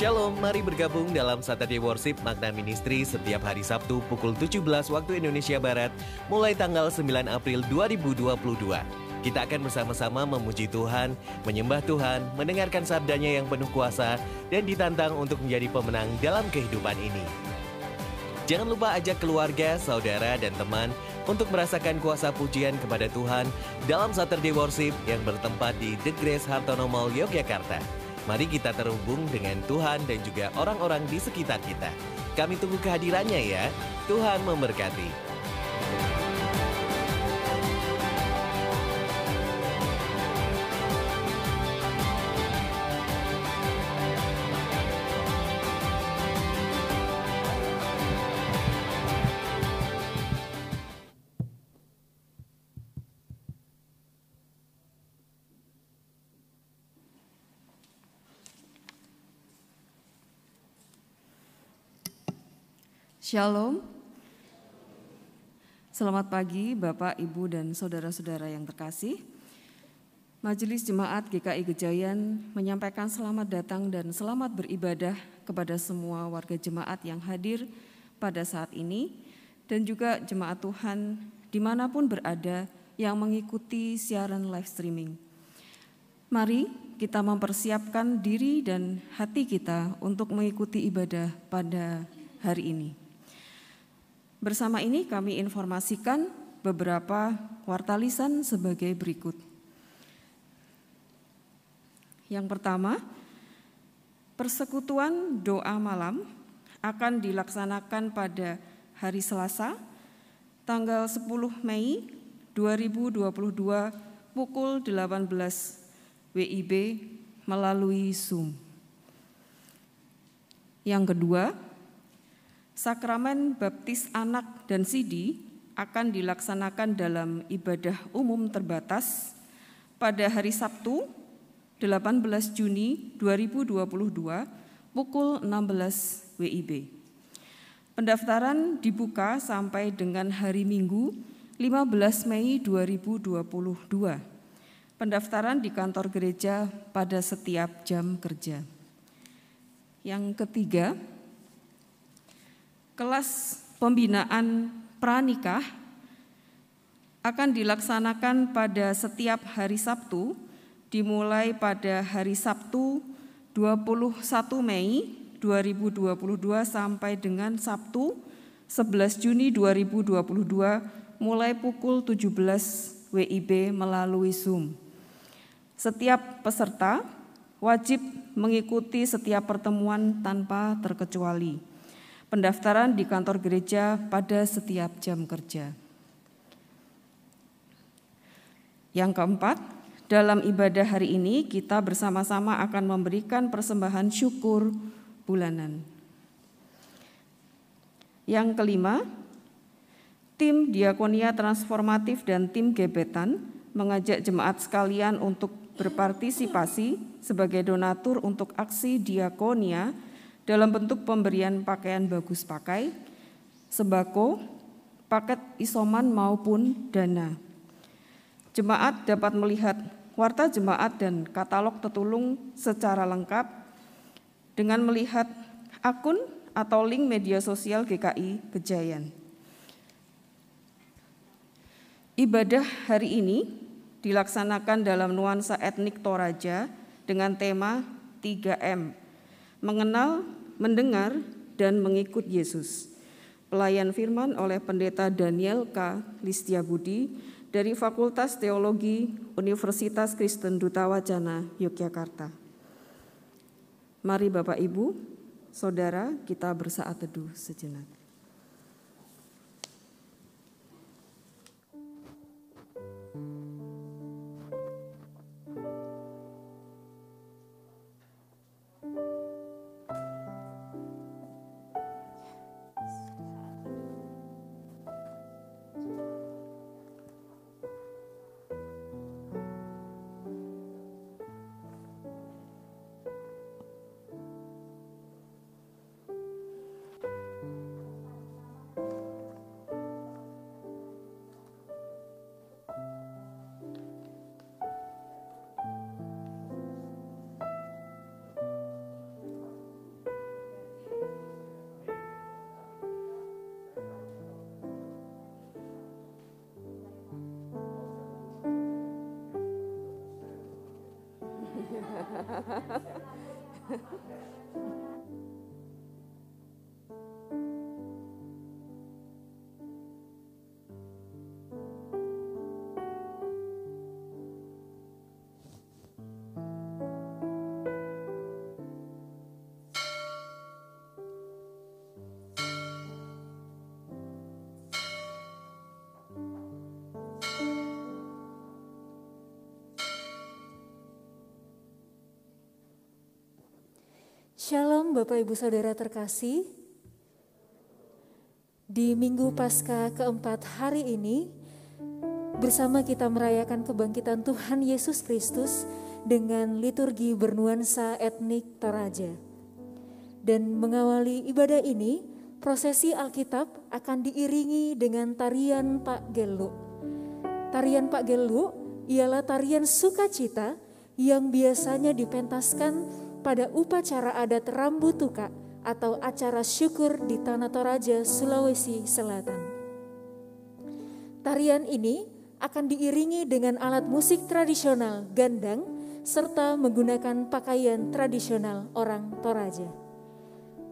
Shalom, mari bergabung dalam Saturday Worship Magna Ministry setiap hari Sabtu pukul 17 waktu Indonesia Barat mulai tanggal 9 April 2022. Kita akan bersama-sama memuji Tuhan, menyembah Tuhan, mendengarkan sabdanya yang penuh kuasa, dan ditantang untuk menjadi pemenang dalam kehidupan ini. Jangan lupa ajak keluarga, saudara, dan teman untuk merasakan kuasa pujian kepada Tuhan dalam Saturday Worship yang bertempat di The Grace Hartono Mall, Yogyakarta. Mari kita terhubung dengan Tuhan dan juga orang-orang di sekitar kita. Kami tunggu kehadirannya ya. Tuhan memberkati. Shalom. Selamat pagi Bapak, Ibu, dan saudara-saudara yang terkasih. Majelis Jemaat GKI Gejayan menyampaikan selamat datang dan selamat beribadah kepada semua warga jemaat yang hadir pada saat ini dan juga jemaat Tuhan di mana pun berada yang mengikuti siaran live streaming. Mari kita mempersiapkan diri dan hati kita untuk mengikuti ibadah pada hari ini. Bersama ini kami informasikan beberapa kuartalisan sebagai berikut. Yang pertama, persekutuan doa malam akan dilaksanakan pada hari Selasa tanggal 10 Mei 2022 pukul 18 WIB melalui Zoom. Yang kedua, Sakramen baptis anak dan sidi akan dilaksanakan dalam ibadah umum terbatas pada hari Sabtu 18 Juni 2022 pukul 16 WIB. Pendaftaran dibuka sampai dengan hari Minggu 15 Mei 2022. Pendaftaran di kantor gereja pada setiap jam kerja. Yang ketiga, kelas pembinaan pranikah akan dilaksanakan pada setiap hari Sabtu dimulai pada hari Sabtu 21 Mei 2022 sampai dengan Sabtu 11 Juni 2022 mulai pukul 17 WIB melalui Zoom. Setiap peserta wajib mengikuti setiap pertemuan tanpa terkecuali pendaftaran di kantor gereja pada setiap jam kerja. Yang keempat, dalam ibadah hari ini kita bersama-sama akan memberikan persembahan syukur bulanan. Yang kelima, tim Diakonia Transformatif dan tim Gebetan mengajak jemaat sekalian untuk berpartisipasi sebagai donatur untuk aksi diakonia dalam bentuk pemberian pakaian bagus pakai, sembako, paket isoman maupun dana. Jemaat dapat melihat warta jemaat dan katalog tetulung secara lengkap dengan melihat akun atau link media sosial GKI Gejayan. Ibadah hari ini dilaksanakan dalam nuansa etnik Toraja dengan tema 3M, mengenal mendengar dan mengikut Yesus. Pelayan firman oleh Pendeta Daniel K. Listiabudi dari Fakultas Teologi Universitas Kristen Duta Wacana, Yogyakarta. Mari Bapak Ibu, Saudara, kita bersaat teduh sejenak. Ha ha ha. Bapak Ibu Saudara terkasih. Di Minggu Paskah keempat hari ini, bersama kita merayakan kebangkitan Tuhan Yesus Kristus dengan liturgi bernuansa etnik Toraja. Dan mengawali ibadah ini, prosesi Alkitab akan diiringi dengan tarian Pak Gelu. Tarian Pak Gelu ialah tarian sukacita yang biasanya dipentaskan pada upacara adat Rambu Tuka atau acara syukur di Tanah Toraja, Sulawesi Selatan. Tarian ini akan diiringi dengan alat musik tradisional gandang serta menggunakan pakaian tradisional orang Toraja.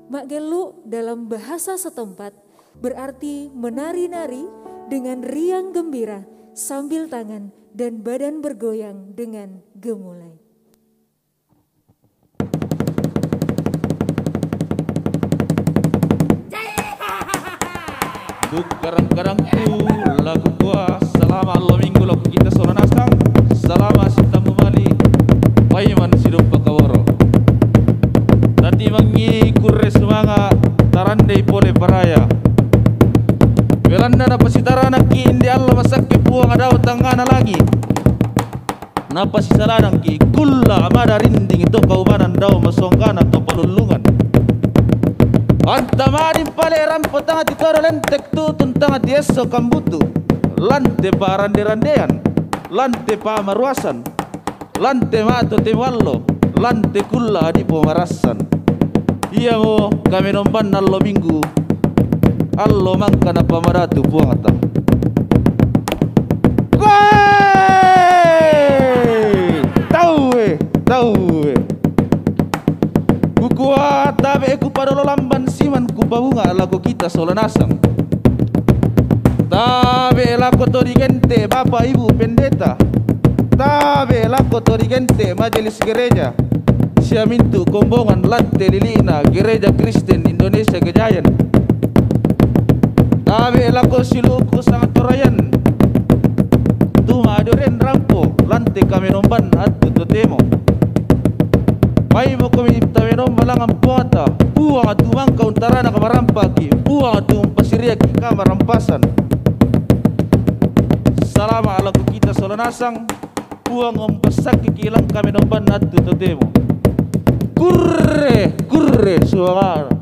Makgelu dalam bahasa setempat berarti menari-nari dengan riang gembira sambil tangan dan badan bergoyang dengan gemulai. Duk garang-garangku lagu gua selama lo minggu lagu kita sono nasang selama sita mali paiman sido pakaworo tadi mangi kurre semanga tarande pole paraya Belanda na pasitara na ki indi Allah masakke puang ada tangana lagi. Napa si saladang ki? Kulla amada rinding itu kaubanan daw masongkana to palulungan Antamarin pale rampo tanga di toro lentek tu tuntanga di eso kambutu. Lante pa rande-randean Lante pa maruasan Lante mato tewallo Lante kulla di pomarasan Iya mo kami nomban nallo minggu Allo mangka na pamaratu puangata. Tahu tahu Kukuha tabe ku padolo lamban siman ku babunga lagu kita solanasang Tabe lako torigente bapak ibu pendeta. Tabe lako torigente majelis gereja. Siamintu kombongan lante lilina gereja Kristen Indonesia Gejayan Tabe lako siluku sangat torayan Tuma adoren rampo lante kami nomban atu totemo May mo kami taweno malangang puata Buang at umang kauntara na kamarampaki Buang at pasiriya ka marampasan Salama ala ko kita solanasang. Buang ang basak kikilang kami nomban at tutotemo Kurre, kurre, suara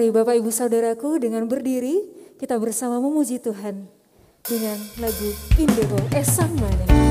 Mari Bapak Ibu Saudaraku dengan berdiri kita bersama memuji Tuhan dengan lagu Indego Esang Mane.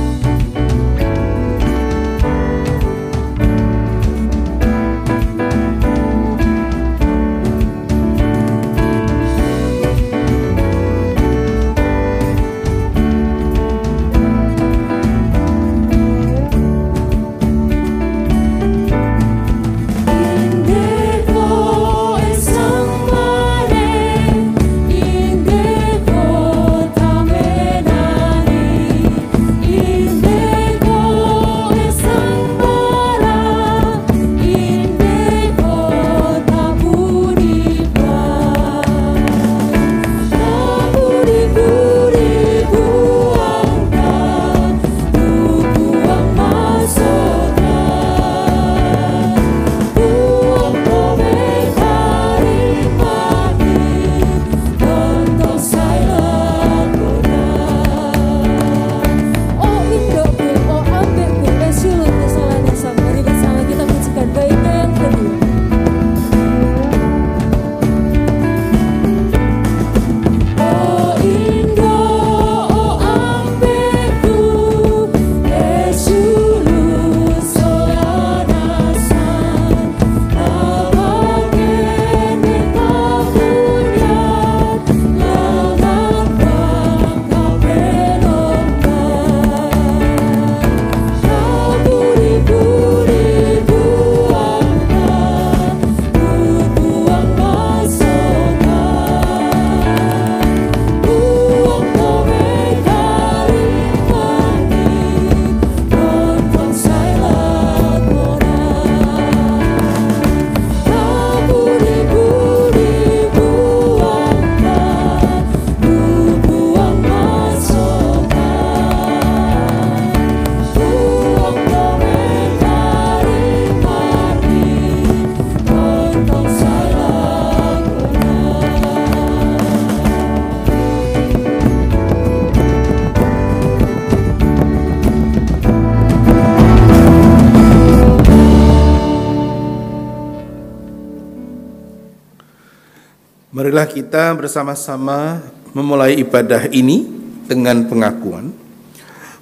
Marilah kita bersama-sama memulai ibadah ini dengan pengakuan.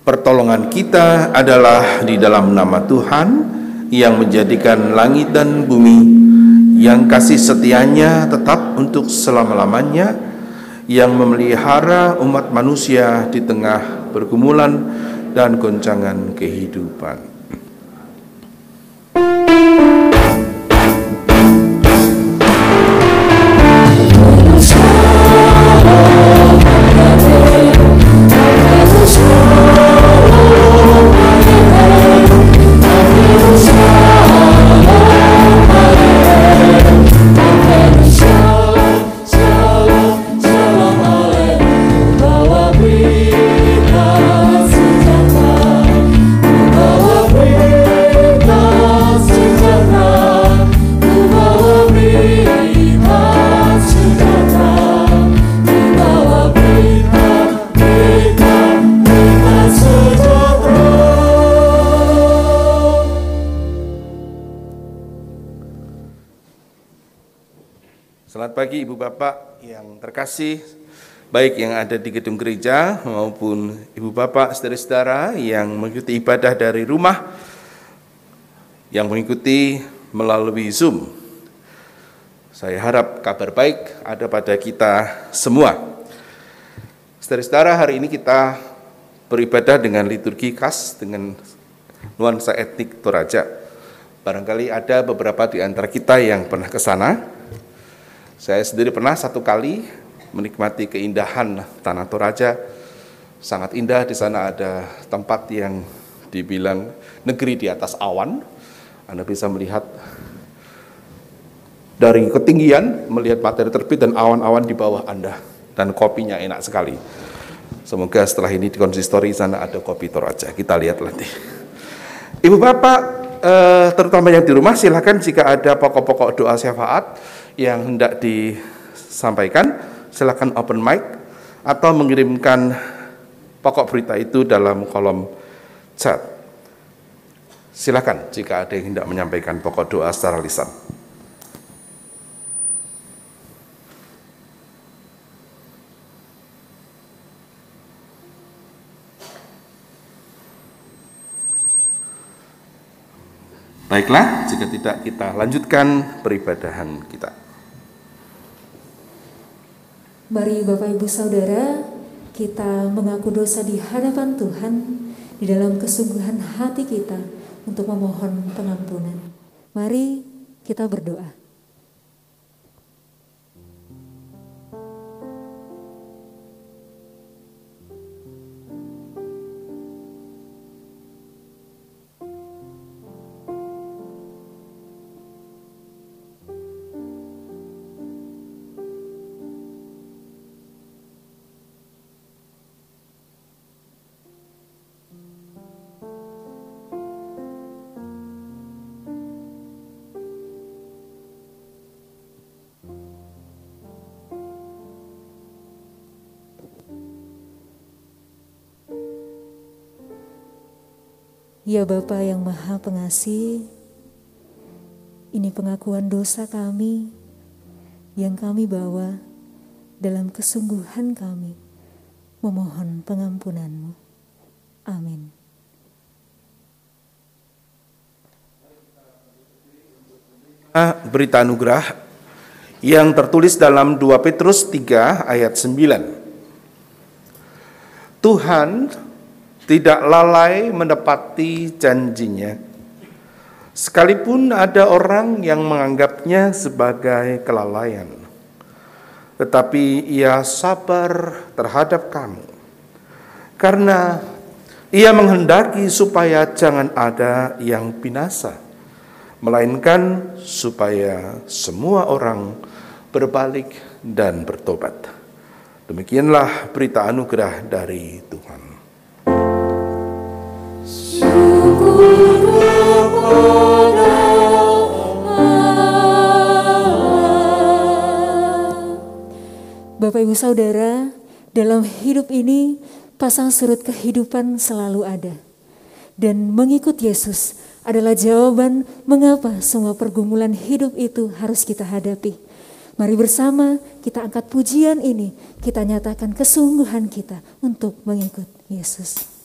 Pertolongan kita adalah di dalam nama Tuhan yang menjadikan langit dan bumi, yang kasih setianya tetap untuk selama-lamanya, yang memelihara umat manusia di tengah pergumulan dan goncangan kehidupan. Pagi Ibu Bapak yang terkasih, baik yang ada di gedung gereja maupun Ibu Bapak, saudara-saudara yang mengikuti ibadah dari rumah, yang mengikuti melalui Zoom. Saya harap kabar baik ada pada kita semua. Saudara-saudara, hari ini kita beribadah dengan liturgi khas dengan nuansa etnik Toraja. Barangkali ada beberapa di antara kita yang pernah ke sana, saya sendiri pernah satu kali menikmati keindahan Tanah Toraja. Sangat indah di sana ada tempat yang dibilang negeri di atas awan. Anda bisa melihat dari ketinggian melihat materi terbit dan awan-awan di bawah Anda dan kopinya enak sekali. Semoga setelah ini di konsistori sana ada kopi Toraja. Kita lihat nanti. Ibu Bapak, eh, terutama yang di rumah, silahkan jika ada pokok-pokok doa syafaat yang hendak disampaikan, silakan open mic atau mengirimkan pokok berita itu dalam kolom chat. Silakan jika ada yang hendak menyampaikan pokok doa secara lisan. Baiklah, jika tidak kita lanjutkan peribadahan kita. Mari Bapak Ibu Saudara, kita mengaku dosa di hadapan Tuhan di dalam kesungguhan hati kita untuk memohon pengampunan. Mari kita berdoa. Ya Bapa yang Maha Pengasih, ini pengakuan dosa kami yang kami bawa dalam kesungguhan kami memohon pengampunanmu. Amin. Berita anugerah yang tertulis dalam 2 Petrus 3 ayat 9. Tuhan tidak lalai menepati janjinya. Sekalipun ada orang yang menganggapnya sebagai kelalaian, tetapi ia sabar terhadap kamu, karena ia menghendaki supaya jangan ada yang binasa, melainkan supaya semua orang berbalik dan bertobat. Demikianlah berita anugerah dari Tuhan. Bapak Ibu Saudara, dalam hidup ini pasang surut kehidupan selalu ada. Dan mengikut Yesus adalah jawaban mengapa semua pergumulan hidup itu harus kita hadapi. Mari bersama kita angkat pujian ini, kita nyatakan kesungguhan kita untuk mengikut Yesus.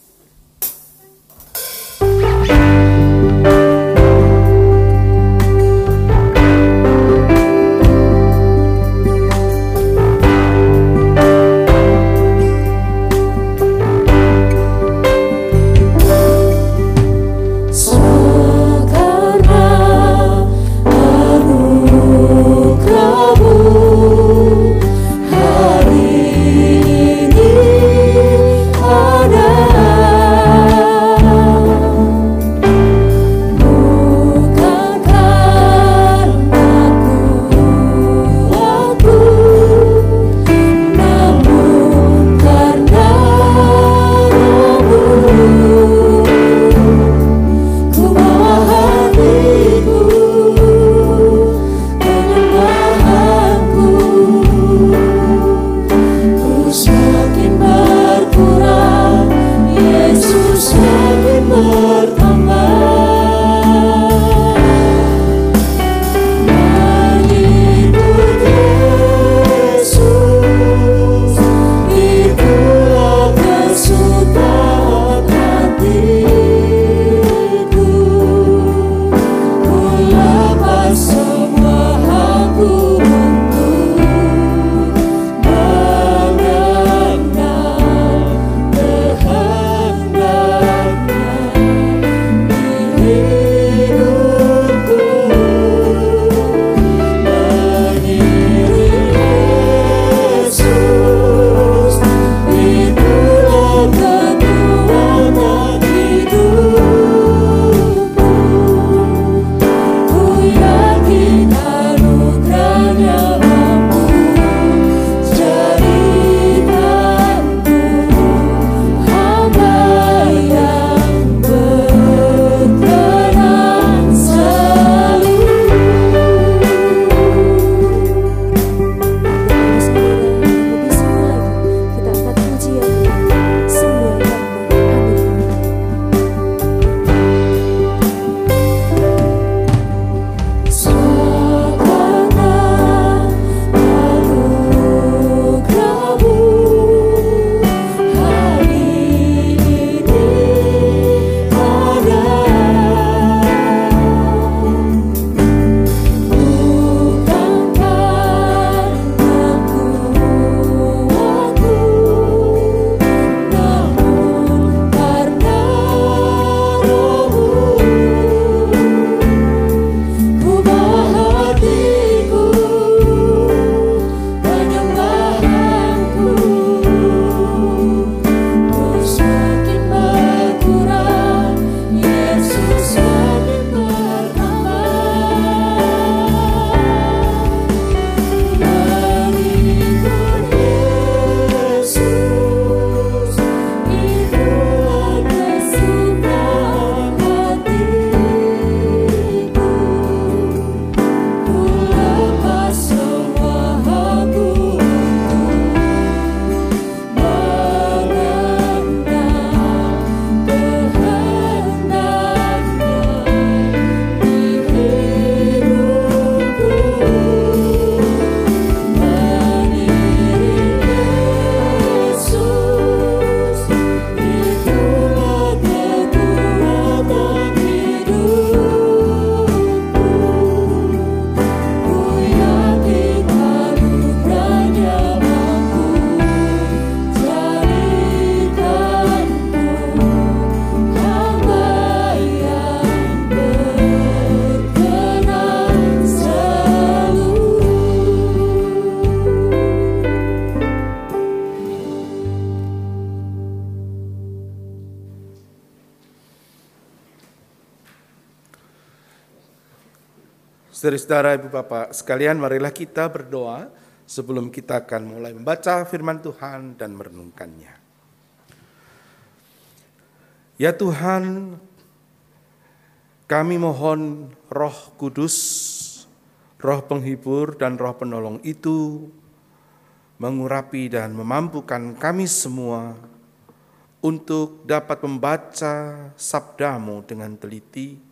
Saudara-saudara, Ibu Bapak sekalian, marilah kita berdoa sebelum kita akan mulai membaca firman Tuhan dan merenungkannya. Ya Tuhan, kami mohon roh kudus, roh penghibur dan roh penolong itu mengurapi dan memampukan kami semua untuk dapat membaca sabdamu dengan teliti,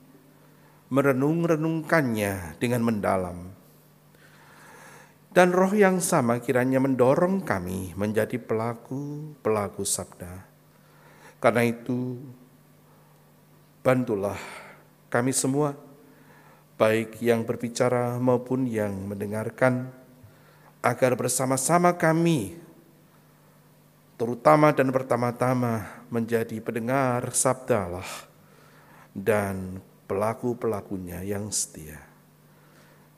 merenung-renungkannya dengan mendalam. Dan roh yang sama kiranya mendorong kami menjadi pelaku-pelaku sabda. Karena itu, bantulah kami semua, baik yang berbicara maupun yang mendengarkan, agar bersama-sama kami, terutama dan pertama-tama menjadi pendengar sabdalah dan pelaku-pelakunya yang setia.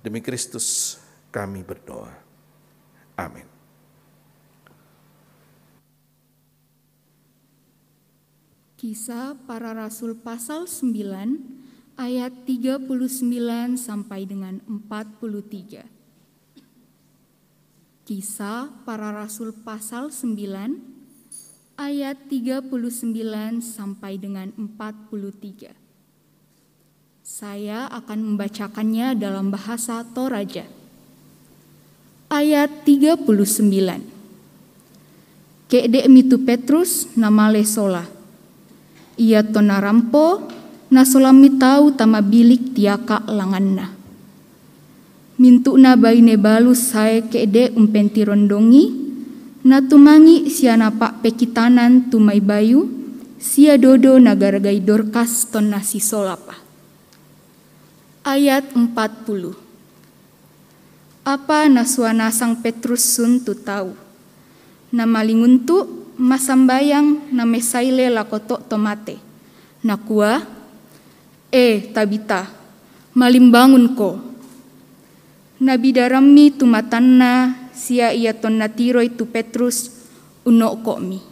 Demi Kristus kami berdoa. Amin. Kisah para Rasul pasal 9 ayat 39 sampai dengan 43. Kisah para Rasul pasal 9 ayat 39 sampai dengan 43. Saya akan membacakannya dalam bahasa Toraja. Ayat 39. Kede mitu Petrus nama lesola. Ia tonarampo nasolami tahu tama bilik tiaka langanna. Mintu na baine balus sae kede umpenti rondongi, na tumangi siana pak pekitanan tumai bayu, sia dodo nagaragai dorkas ton nasi solapa ayat 40. Apa naswana sang Petrus sun tu tahu? Nama linguntu masambayang na mesaile lakoto tomate. Nakua, eh tabita, malimbangun ko. Nabi darami tumatanna sia ia ton natiro itu Petrus uno mi.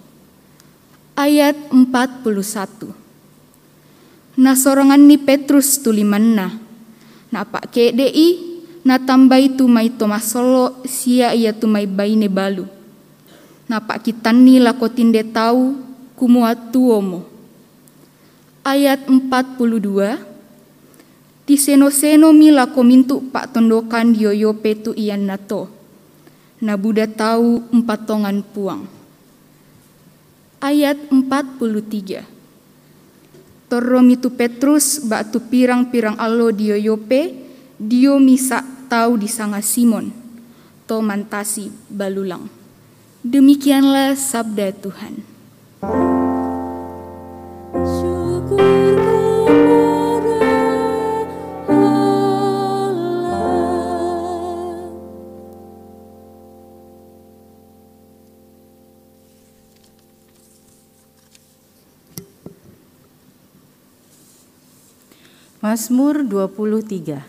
Ayat 41. Nasorangan ni Petrus tulimanna na pak KDI na tambai tu mai tomasolo sia ia tu mai baine balu. Na pak kitani lako tinde tau kumua tuomo. Ayat 42 Ti seno-seno mi lako mintu pak tondokan yoyo petu ian nato. Na Buddha tahu empatongan puang. Ayat 43 Toromitu Petrus batu pirang-pirang alo dio yope, dio misa tahu di sanga Simon, to mantasi balulang. Demikianlah sabda Tuhan. Mazmur 23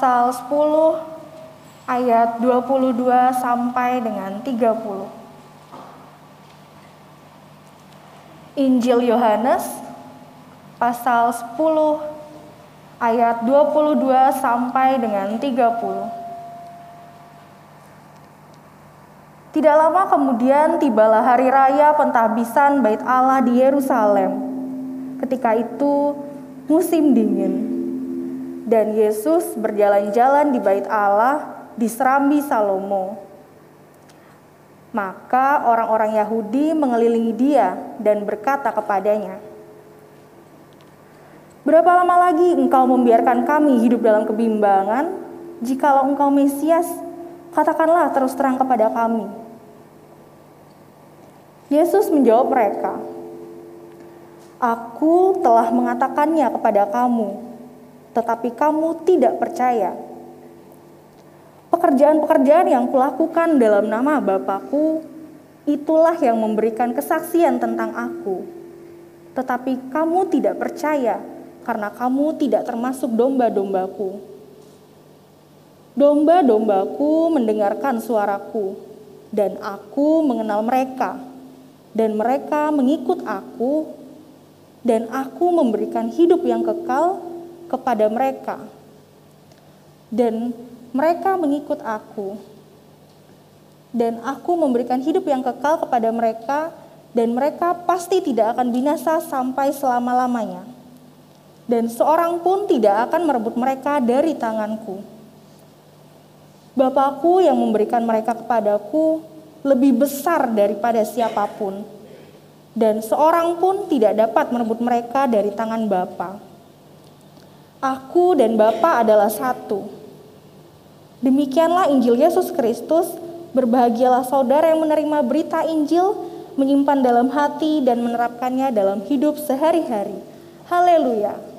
pasal 10 ayat 22 sampai dengan 30. Injil Yohanes pasal 10 ayat 22 sampai dengan 30. Tidak lama kemudian tibalah hari raya pentahbisan bait Allah di Yerusalem. Ketika itu musim dingin. Dan Yesus berjalan-jalan di bait Allah di Serambi Salomo. Maka orang-orang Yahudi mengelilingi dia dan berkata kepadanya, Berapa lama lagi engkau membiarkan kami hidup dalam kebimbangan? Jikalau engkau Mesias, katakanlah terus terang kepada kami. Yesus menjawab mereka, Aku telah mengatakannya kepada kamu, tetapi kamu tidak percaya. Pekerjaan-pekerjaan yang kulakukan dalam nama Bapakku, itulah yang memberikan kesaksian tentang aku. Tetapi kamu tidak percaya, karena kamu tidak termasuk domba-dombaku. Domba-dombaku mendengarkan suaraku, dan aku mengenal mereka dan mereka mengikut aku, dan aku memberikan hidup yang kekal kepada mereka, dan mereka mengikut aku, dan aku memberikan hidup yang kekal kepada mereka, dan mereka pasti tidak akan binasa sampai selama-lamanya, dan seorang pun tidak akan merebut mereka dari tanganku. Bapakku yang memberikan mereka kepadaku lebih besar daripada siapa pun, dan seorang pun tidak dapat merebut mereka dari tangan Bapa. Aku dan Bapa adalah satu. Demikianlah Injil Yesus Kristus. Berbahagialah saudara yang menerima berita Injil, menyimpan dalam hati dan menerapkannya dalam hidup sehari-hari. Haleluya!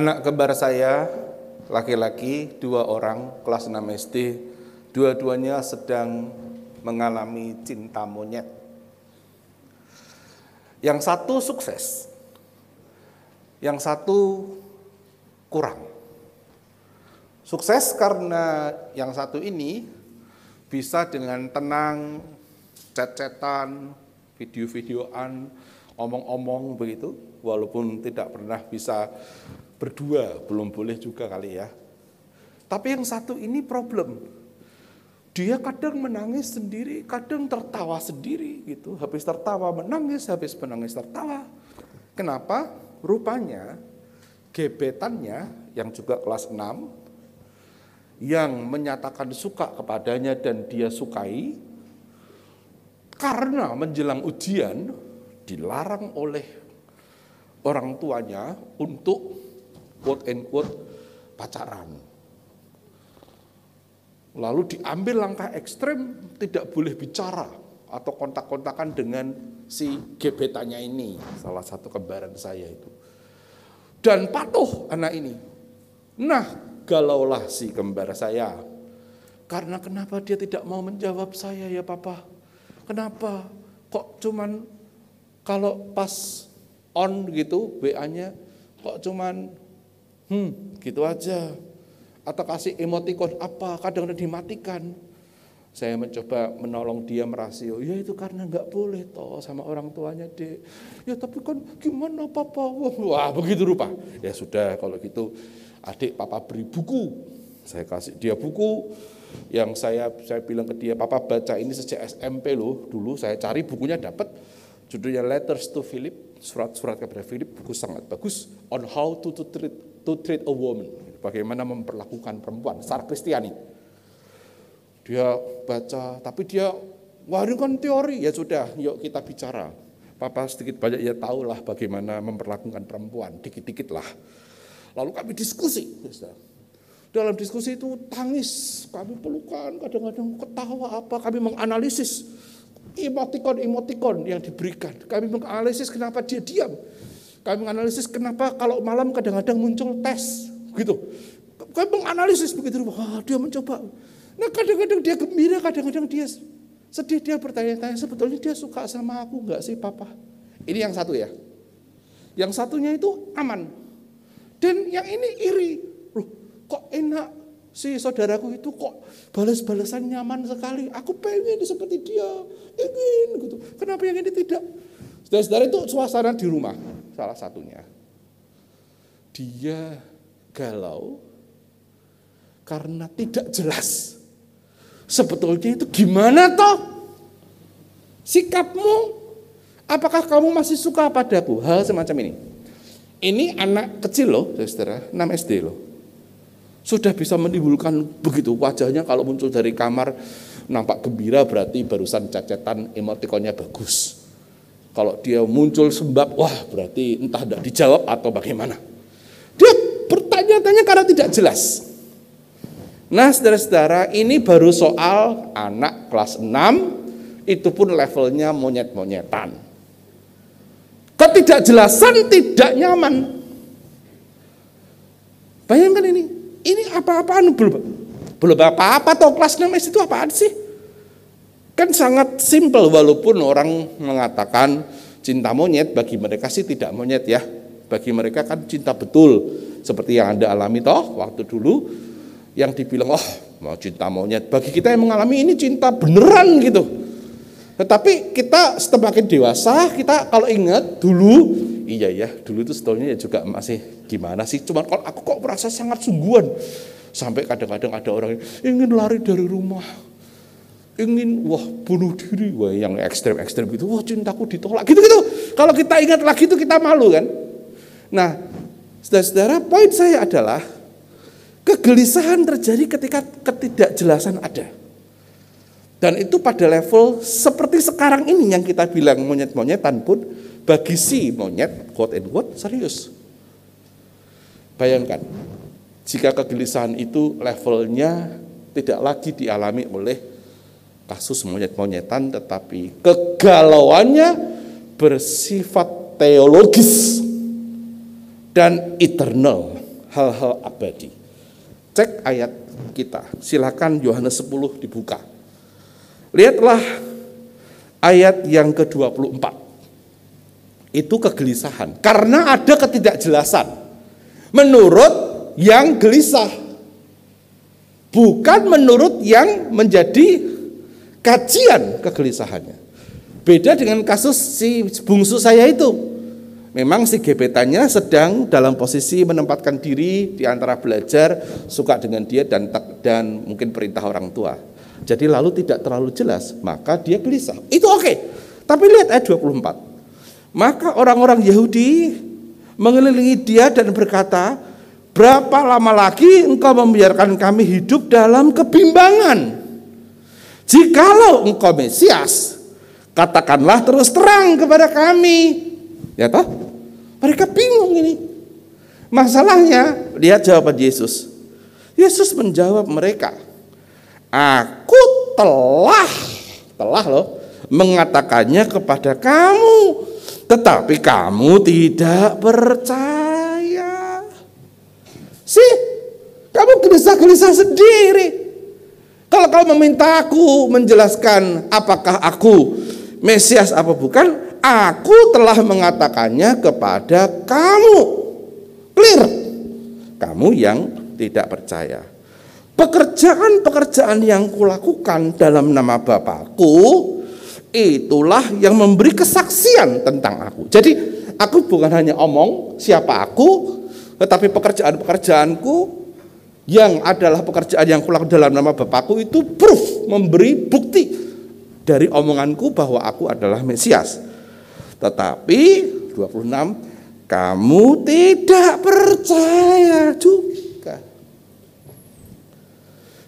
Anak kembar saya, laki-laki, dua orang, kelas 6 SD, dua-duanya sedang mengalami cinta monyet. Yang satu sukses, yang satu kurang. Sukses karena yang satu ini bisa dengan tenang, chat-chatan, video-videoan, omong-omong begitu, walaupun tidak pernah bisa berdua belum boleh juga kali ya. Tapi yang satu ini problem. Dia kadang menangis sendiri, kadang tertawa sendiri gitu. Habis tertawa menangis, habis menangis tertawa. Kenapa? Rupanya gebetannya yang juga kelas 6 yang menyatakan suka kepadanya dan dia sukai karena menjelang ujian dilarang oleh orang tuanya untuk quote and quote pacaran. Lalu diambil langkah ekstrem tidak boleh bicara atau kontak-kontakan dengan si gebetannya ini, salah satu kembaran saya itu. Dan patuh anak ini. Nah, galaulah si kembar saya. Karena kenapa dia tidak mau menjawab saya ya papa? Kenapa? Kok cuman kalau pas on gitu WA-nya kok cuman hmm gitu aja. Atau kasih emoticon apa, kadang-kadang dimatikan. Saya mencoba menolong dia merasio, ya itu karena nggak boleh toh sama orang tuanya dek. Ya tapi kan gimana papa? Wah begitu rupa. Ya sudah kalau gitu adik papa beri buku. Saya kasih dia buku yang saya saya bilang ke dia, papa baca ini sejak SMP loh. Dulu saya cari bukunya dapat judulnya Letters to Philip, surat-surat kepada Philip, buku sangat bagus on how to, to treat to treat a woman, bagaimana memperlakukan perempuan secara Kristiani dia baca, tapi dia, wah ini kan teori, ya sudah, yuk kita bicara. Papa sedikit banyak ya tahulah bagaimana memperlakukan perempuan, dikit-dikit lah. Lalu kami diskusi. Dalam diskusi itu tangis, kami pelukan, kadang-kadang ketawa apa, kami menganalisis emotikon-emotikon yang diberikan. Kami menganalisis kenapa dia diam. Kami menganalisis kenapa kalau malam kadang-kadang muncul tes, gitu. Kami menganalisis begitu, wah dia mencoba Nah kadang-kadang dia gembira, kadang-kadang dia sedih, dia bertanya-tanya, sebetulnya dia suka sama aku enggak sih papa? Ini yang satu ya. Yang satunya itu aman. Dan yang ini iri. Loh, kok enak si saudaraku itu kok balas-balasan nyaman sekali. Aku pengen seperti dia. Ingin gitu. Kenapa yang ini tidak? Saudara-saudara itu suasana di rumah. Salah satunya. Dia galau karena tidak jelas Sebetulnya itu gimana toh? Sikapmu? Apakah kamu masih suka padaku? Hal semacam ini. Ini anak kecil loh, saudara, 6 SD loh. Sudah bisa menimbulkan begitu wajahnya kalau muncul dari kamar nampak gembira berarti barusan cacetan emotikonnya bagus. Kalau dia muncul sembab, wah berarti entah tidak dijawab atau bagaimana. Dia bertanya-tanya karena tidak jelas. Nah saudara-saudara ini baru soal anak kelas 6 itu pun levelnya monyet-monyetan. Ketidakjelasan tidak nyaman. Bayangkan ini, ini apa-apaan belum belum apa-apa atau kelas 6 itu apaan sih? Kan sangat simpel walaupun orang mengatakan cinta monyet bagi mereka sih tidak monyet ya. Bagi mereka kan cinta betul seperti yang Anda alami toh waktu dulu yang dibilang oh mau cinta monyet bagi kita yang mengalami ini cinta beneran gitu tetapi kita semakin dewasa kita kalau ingat dulu iya ya dulu itu sebetulnya ya juga masih gimana sih? Cuman kalau aku kok merasa sangat sungguhan. Sampai kadang-kadang ada orang yang ingin lari dari rumah. Ingin wah bunuh diri. Wah yang ekstrem-ekstrem gitu. Wah cintaku ditolak. Gitu-gitu kalau kita ingat lagi itu kita malu kan? Nah saudara-saudara poin saya adalah Kegelisahan terjadi ketika ketidakjelasan ada. Dan itu pada level seperti sekarang ini yang kita bilang monyet-monyetan pun bagi si monyet, quote and quote, serius. Bayangkan, jika kegelisahan itu levelnya tidak lagi dialami oleh kasus monyet-monyetan, tetapi kegalauannya bersifat teologis dan eternal, hal-hal abadi. Cek ayat kita. Silakan Yohanes 10 dibuka. Lihatlah ayat yang ke-24. Itu kegelisahan. Karena ada ketidakjelasan. Menurut yang gelisah. Bukan menurut yang menjadi kajian kegelisahannya. Beda dengan kasus si bungsu saya itu. Memang si gebetannya sedang dalam posisi menempatkan diri di antara belajar, suka dengan dia dan dan mungkin perintah orang tua. Jadi lalu tidak terlalu jelas, maka dia gelisah. Itu oke. Okay. Tapi lihat ayat 24. Maka orang-orang Yahudi mengelilingi dia dan berkata, "Berapa lama lagi engkau membiarkan kami hidup dalam kebimbangan? Jikalau engkau Mesias, katakanlah terus terang kepada kami." Ya toh? Mereka bingung ini. Masalahnya, lihat jawaban Yesus. Yesus menjawab mereka, Aku telah, telah loh, mengatakannya kepada kamu, tetapi kamu tidak percaya. Sih, kamu gelisah-gelisah sendiri. Kalau kau meminta aku menjelaskan apakah aku Mesias apa bukan, Aku telah mengatakannya kepada kamu. Clear. Kamu yang tidak percaya. Pekerjaan-pekerjaan yang kulakukan dalam nama Bapakku itulah yang memberi kesaksian tentang aku. Jadi aku bukan hanya omong siapa aku, tetapi pekerjaan-pekerjaanku yang adalah pekerjaan yang kulakukan dalam nama Bapakku itu proof, memberi bukti dari omonganku bahwa aku adalah Mesias. Tetapi 26 kamu tidak percaya juga.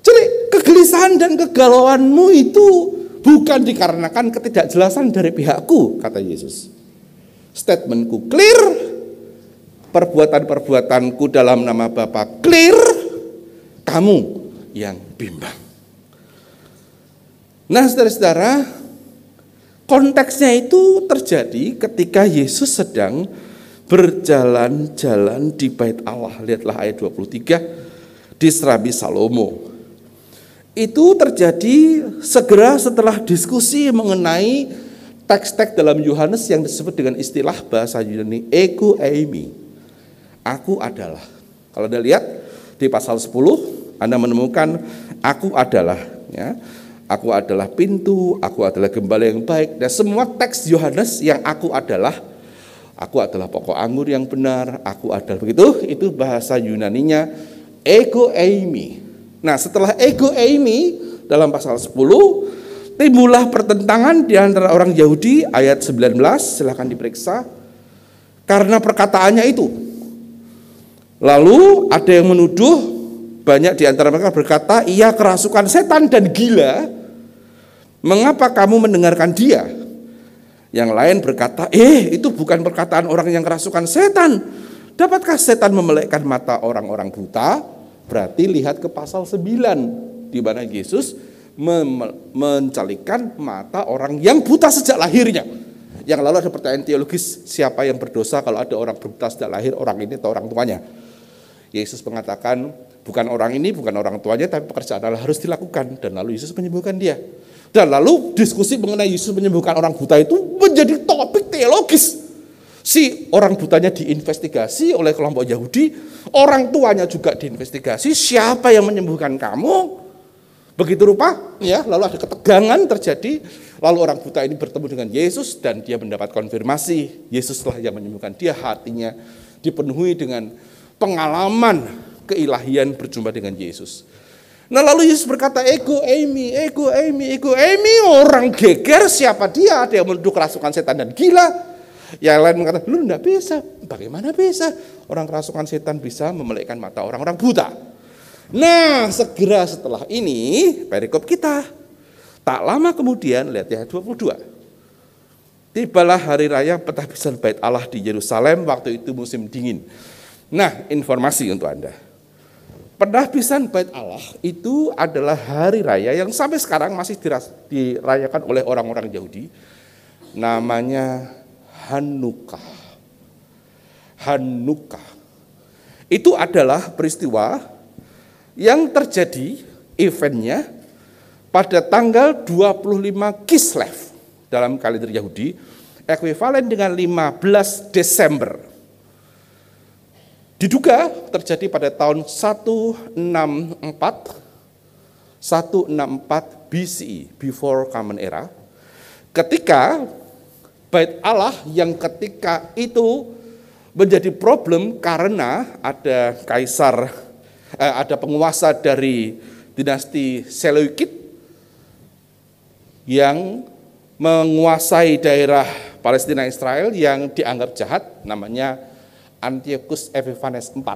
Jadi kegelisahan dan kegalauanmu itu bukan dikarenakan ketidakjelasan dari pihakku, kata Yesus. Statementku clear, perbuatan-perbuatanku dalam nama Bapa clear, kamu yang bimbang. Nah, saudara-saudara, konteksnya itu terjadi ketika Yesus sedang berjalan-jalan di bait Allah. Lihatlah ayat 23 di Serabi Salomo. Itu terjadi segera setelah diskusi mengenai teks-teks dalam Yohanes yang disebut dengan istilah bahasa Yunani ego eimi. Aku adalah. Kalau Anda lihat di pasal 10 Anda menemukan aku adalah ya. Aku adalah pintu, aku adalah gembala yang baik dan semua teks Yohanes yang aku adalah aku adalah pokok anggur yang benar, aku adalah begitu, itu bahasa Yunaninya ego eimi. Nah, setelah ego eimi dalam pasal 10 timbullah pertentangan di antara orang Yahudi ayat 19 silahkan diperiksa karena perkataannya itu. Lalu ada yang menuduh banyak di antara mereka berkata ia kerasukan setan dan gila Mengapa kamu mendengarkan dia? Yang lain berkata, eh itu bukan perkataan orang yang kerasukan setan. Dapatkah setan memelekkan mata orang-orang buta? Berarti lihat ke pasal 9 di mana Yesus mencalikan mata orang yang buta sejak lahirnya. Yang lalu ada pertanyaan teologis, siapa yang berdosa kalau ada orang buta sejak lahir, orang ini atau orang tuanya? Yesus mengatakan, bukan orang ini, bukan orang tuanya, tapi pekerjaan Allah harus dilakukan. Dan lalu Yesus menyembuhkan dia. Dan lalu diskusi mengenai Yesus menyembuhkan orang buta itu menjadi topik teologis. Si orang butanya diinvestigasi oleh kelompok Yahudi, orang tuanya juga diinvestigasi, siapa yang menyembuhkan kamu? Begitu rupa, ya, lalu ada ketegangan terjadi, lalu orang buta ini bertemu dengan Yesus dan dia mendapat konfirmasi, Yesuslah yang menyembuhkan dia, hatinya dipenuhi dengan pengalaman keilahian berjumpa dengan Yesus. Nah lalu Yesus berkata, ego Amy, ego Amy, ego Amy, orang geger siapa dia? Ada yang menuduh kerasukan setan dan gila. Yang lain mengatakan, lu enggak bisa. Bagaimana bisa? Orang kerasukan setan bisa memelekkan mata orang-orang buta. Nah segera setelah ini, perikop kita. Tak lama kemudian, lihat ya 22. Tibalah hari raya petabisan bait Allah di Yerusalem, waktu itu musim dingin. Nah informasi untuk Anda Penabisan Bait Allah itu adalah hari raya yang sampai sekarang masih dirayakan oleh orang-orang Yahudi. Namanya Hanukkah. Hanukkah. Itu adalah peristiwa yang terjadi eventnya pada tanggal 25 Kislev dalam kalender Yahudi, ekuivalen dengan 15 Desember Diduga terjadi pada tahun 164 164 BCE, before Common Era, ketika bait Allah yang ketika itu menjadi problem karena ada kaisar eh, ada penguasa dari dinasti Seleukid yang menguasai daerah Palestina Israel yang dianggap jahat namanya Antiochus Epiphanes IV.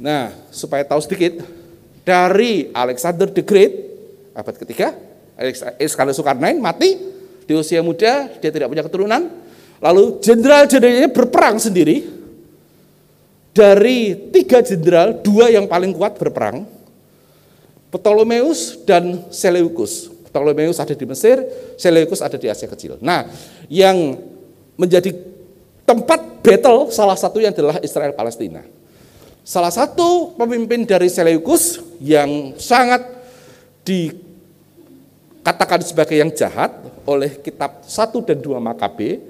Nah, supaya tahu sedikit, dari Alexander the Great, abad ketiga, Alexander Sukarnain mati di usia muda, dia tidak punya keturunan, lalu jenderal-jenderalnya berperang sendiri, dari tiga jenderal, dua yang paling kuat berperang, Ptolemeus dan Seleucus. Ptolemeus ada di Mesir, Seleucus ada di Asia Kecil. Nah, yang menjadi tempat battle salah satunya adalah Israel Palestina. Salah satu pemimpin dari Seleukus yang sangat dikatakan sebagai yang jahat oleh kitab 1 dan 2 Makabe,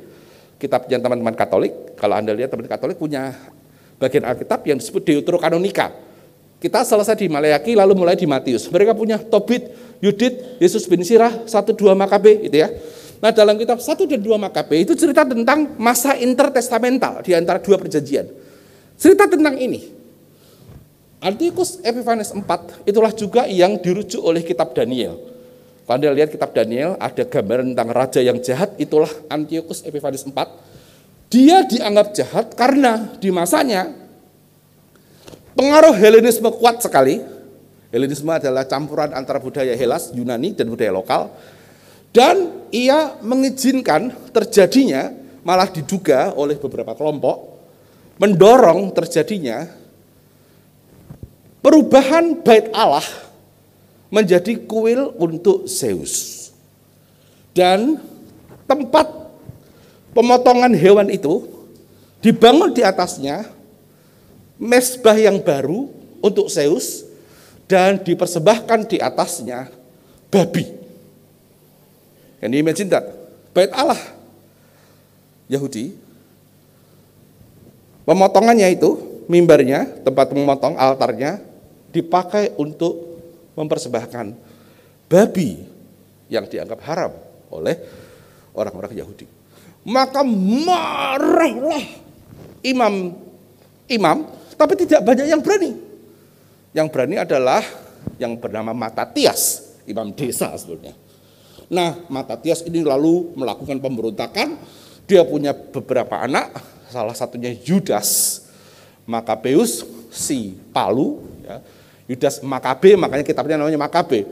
kitabnya teman-teman Katolik. Kalau Anda lihat teman teman Katolik punya bagian Alkitab yang disebut Deuterokanonika. Kita selesai di Maleaki lalu mulai di Matius. Mereka punya Tobit, Yudit, Yesus bin Sirah, satu dua Makabe gitu ya. Nah dalam kitab satu dan dua Makabe itu cerita tentang masa intertestamental di antara dua perjanjian. Cerita tentang ini. Antiochus Epiphanes 4 itulah juga yang dirujuk oleh kitab Daniel. Kalau Anda lihat kitab Daniel ada gambaran tentang raja yang jahat itulah Antiochus Epiphanes 4. Dia dianggap jahat karena di masanya Pengaruh Helenisme kuat sekali. Helenisme adalah campuran antara budaya Helas, Yunani, dan budaya lokal. Dan ia mengizinkan terjadinya, malah diduga oleh beberapa kelompok, mendorong terjadinya perubahan bait Allah menjadi kuil untuk Zeus. Dan tempat pemotongan hewan itu dibangun di atasnya mesbah yang baru untuk Zeus dan dipersembahkan di atasnya babi. Can you imagine that? Bait Allah Yahudi pemotongannya itu mimbarnya, tempat memotong altarnya dipakai untuk mempersembahkan babi yang dianggap haram oleh orang-orang Yahudi. Maka marahlah imam imam tapi tidak banyak yang berani. Yang berani adalah yang bernama Matatias, imam desa sebetulnya. Nah, Matatias ini lalu melakukan pemberontakan. Dia punya beberapa anak, salah satunya Yudas Makabeus si Palu, ya. Yudas Makabe, makanya kitabnya namanya Makabe.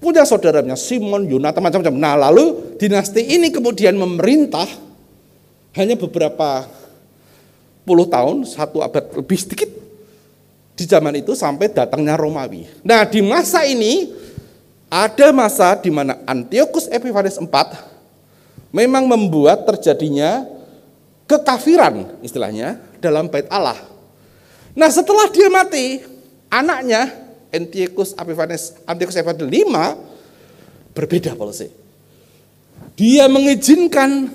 Punya saudaranya Simon, Yonatan, macam-macam. Nah, lalu dinasti ini kemudian memerintah hanya beberapa puluh tahun, satu abad lebih sedikit di zaman itu sampai datangnya Romawi. Nah di masa ini ada masa di mana Antiochus Epiphanes IV memang membuat terjadinya kekafiran istilahnya dalam bait Allah. Nah setelah dia mati, anaknya Antiochus Epiphanes Antiochus Epiphanes V berbeda polisi. Dia mengizinkan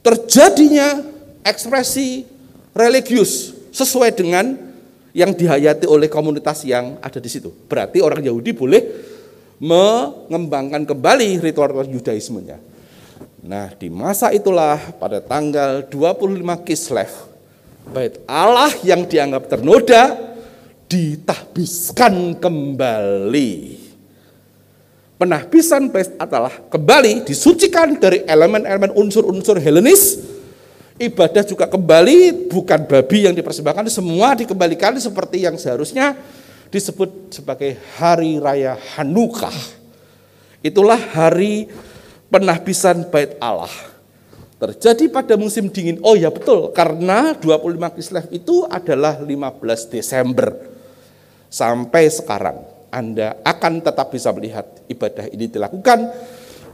terjadinya ekspresi religius sesuai dengan yang dihayati oleh komunitas yang ada di situ. Berarti orang Yahudi boleh mengembangkan kembali ritual-ritual Yudaismenya. Nah, di masa itulah pada tanggal 25 Kislev, bait Allah yang dianggap ternoda ditahbiskan kembali. Penahbisan adalah kembali disucikan dari elemen-elemen unsur-unsur Helenis ibadah juga kembali bukan babi yang dipersembahkan semua dikembalikan seperti yang seharusnya disebut sebagai hari raya Hanukah. Itulah hari penahbisan bait Allah. Terjadi pada musim dingin. Oh ya betul, karena 25 Kislev itu adalah 15 Desember. Sampai sekarang Anda akan tetap bisa melihat ibadah ini dilakukan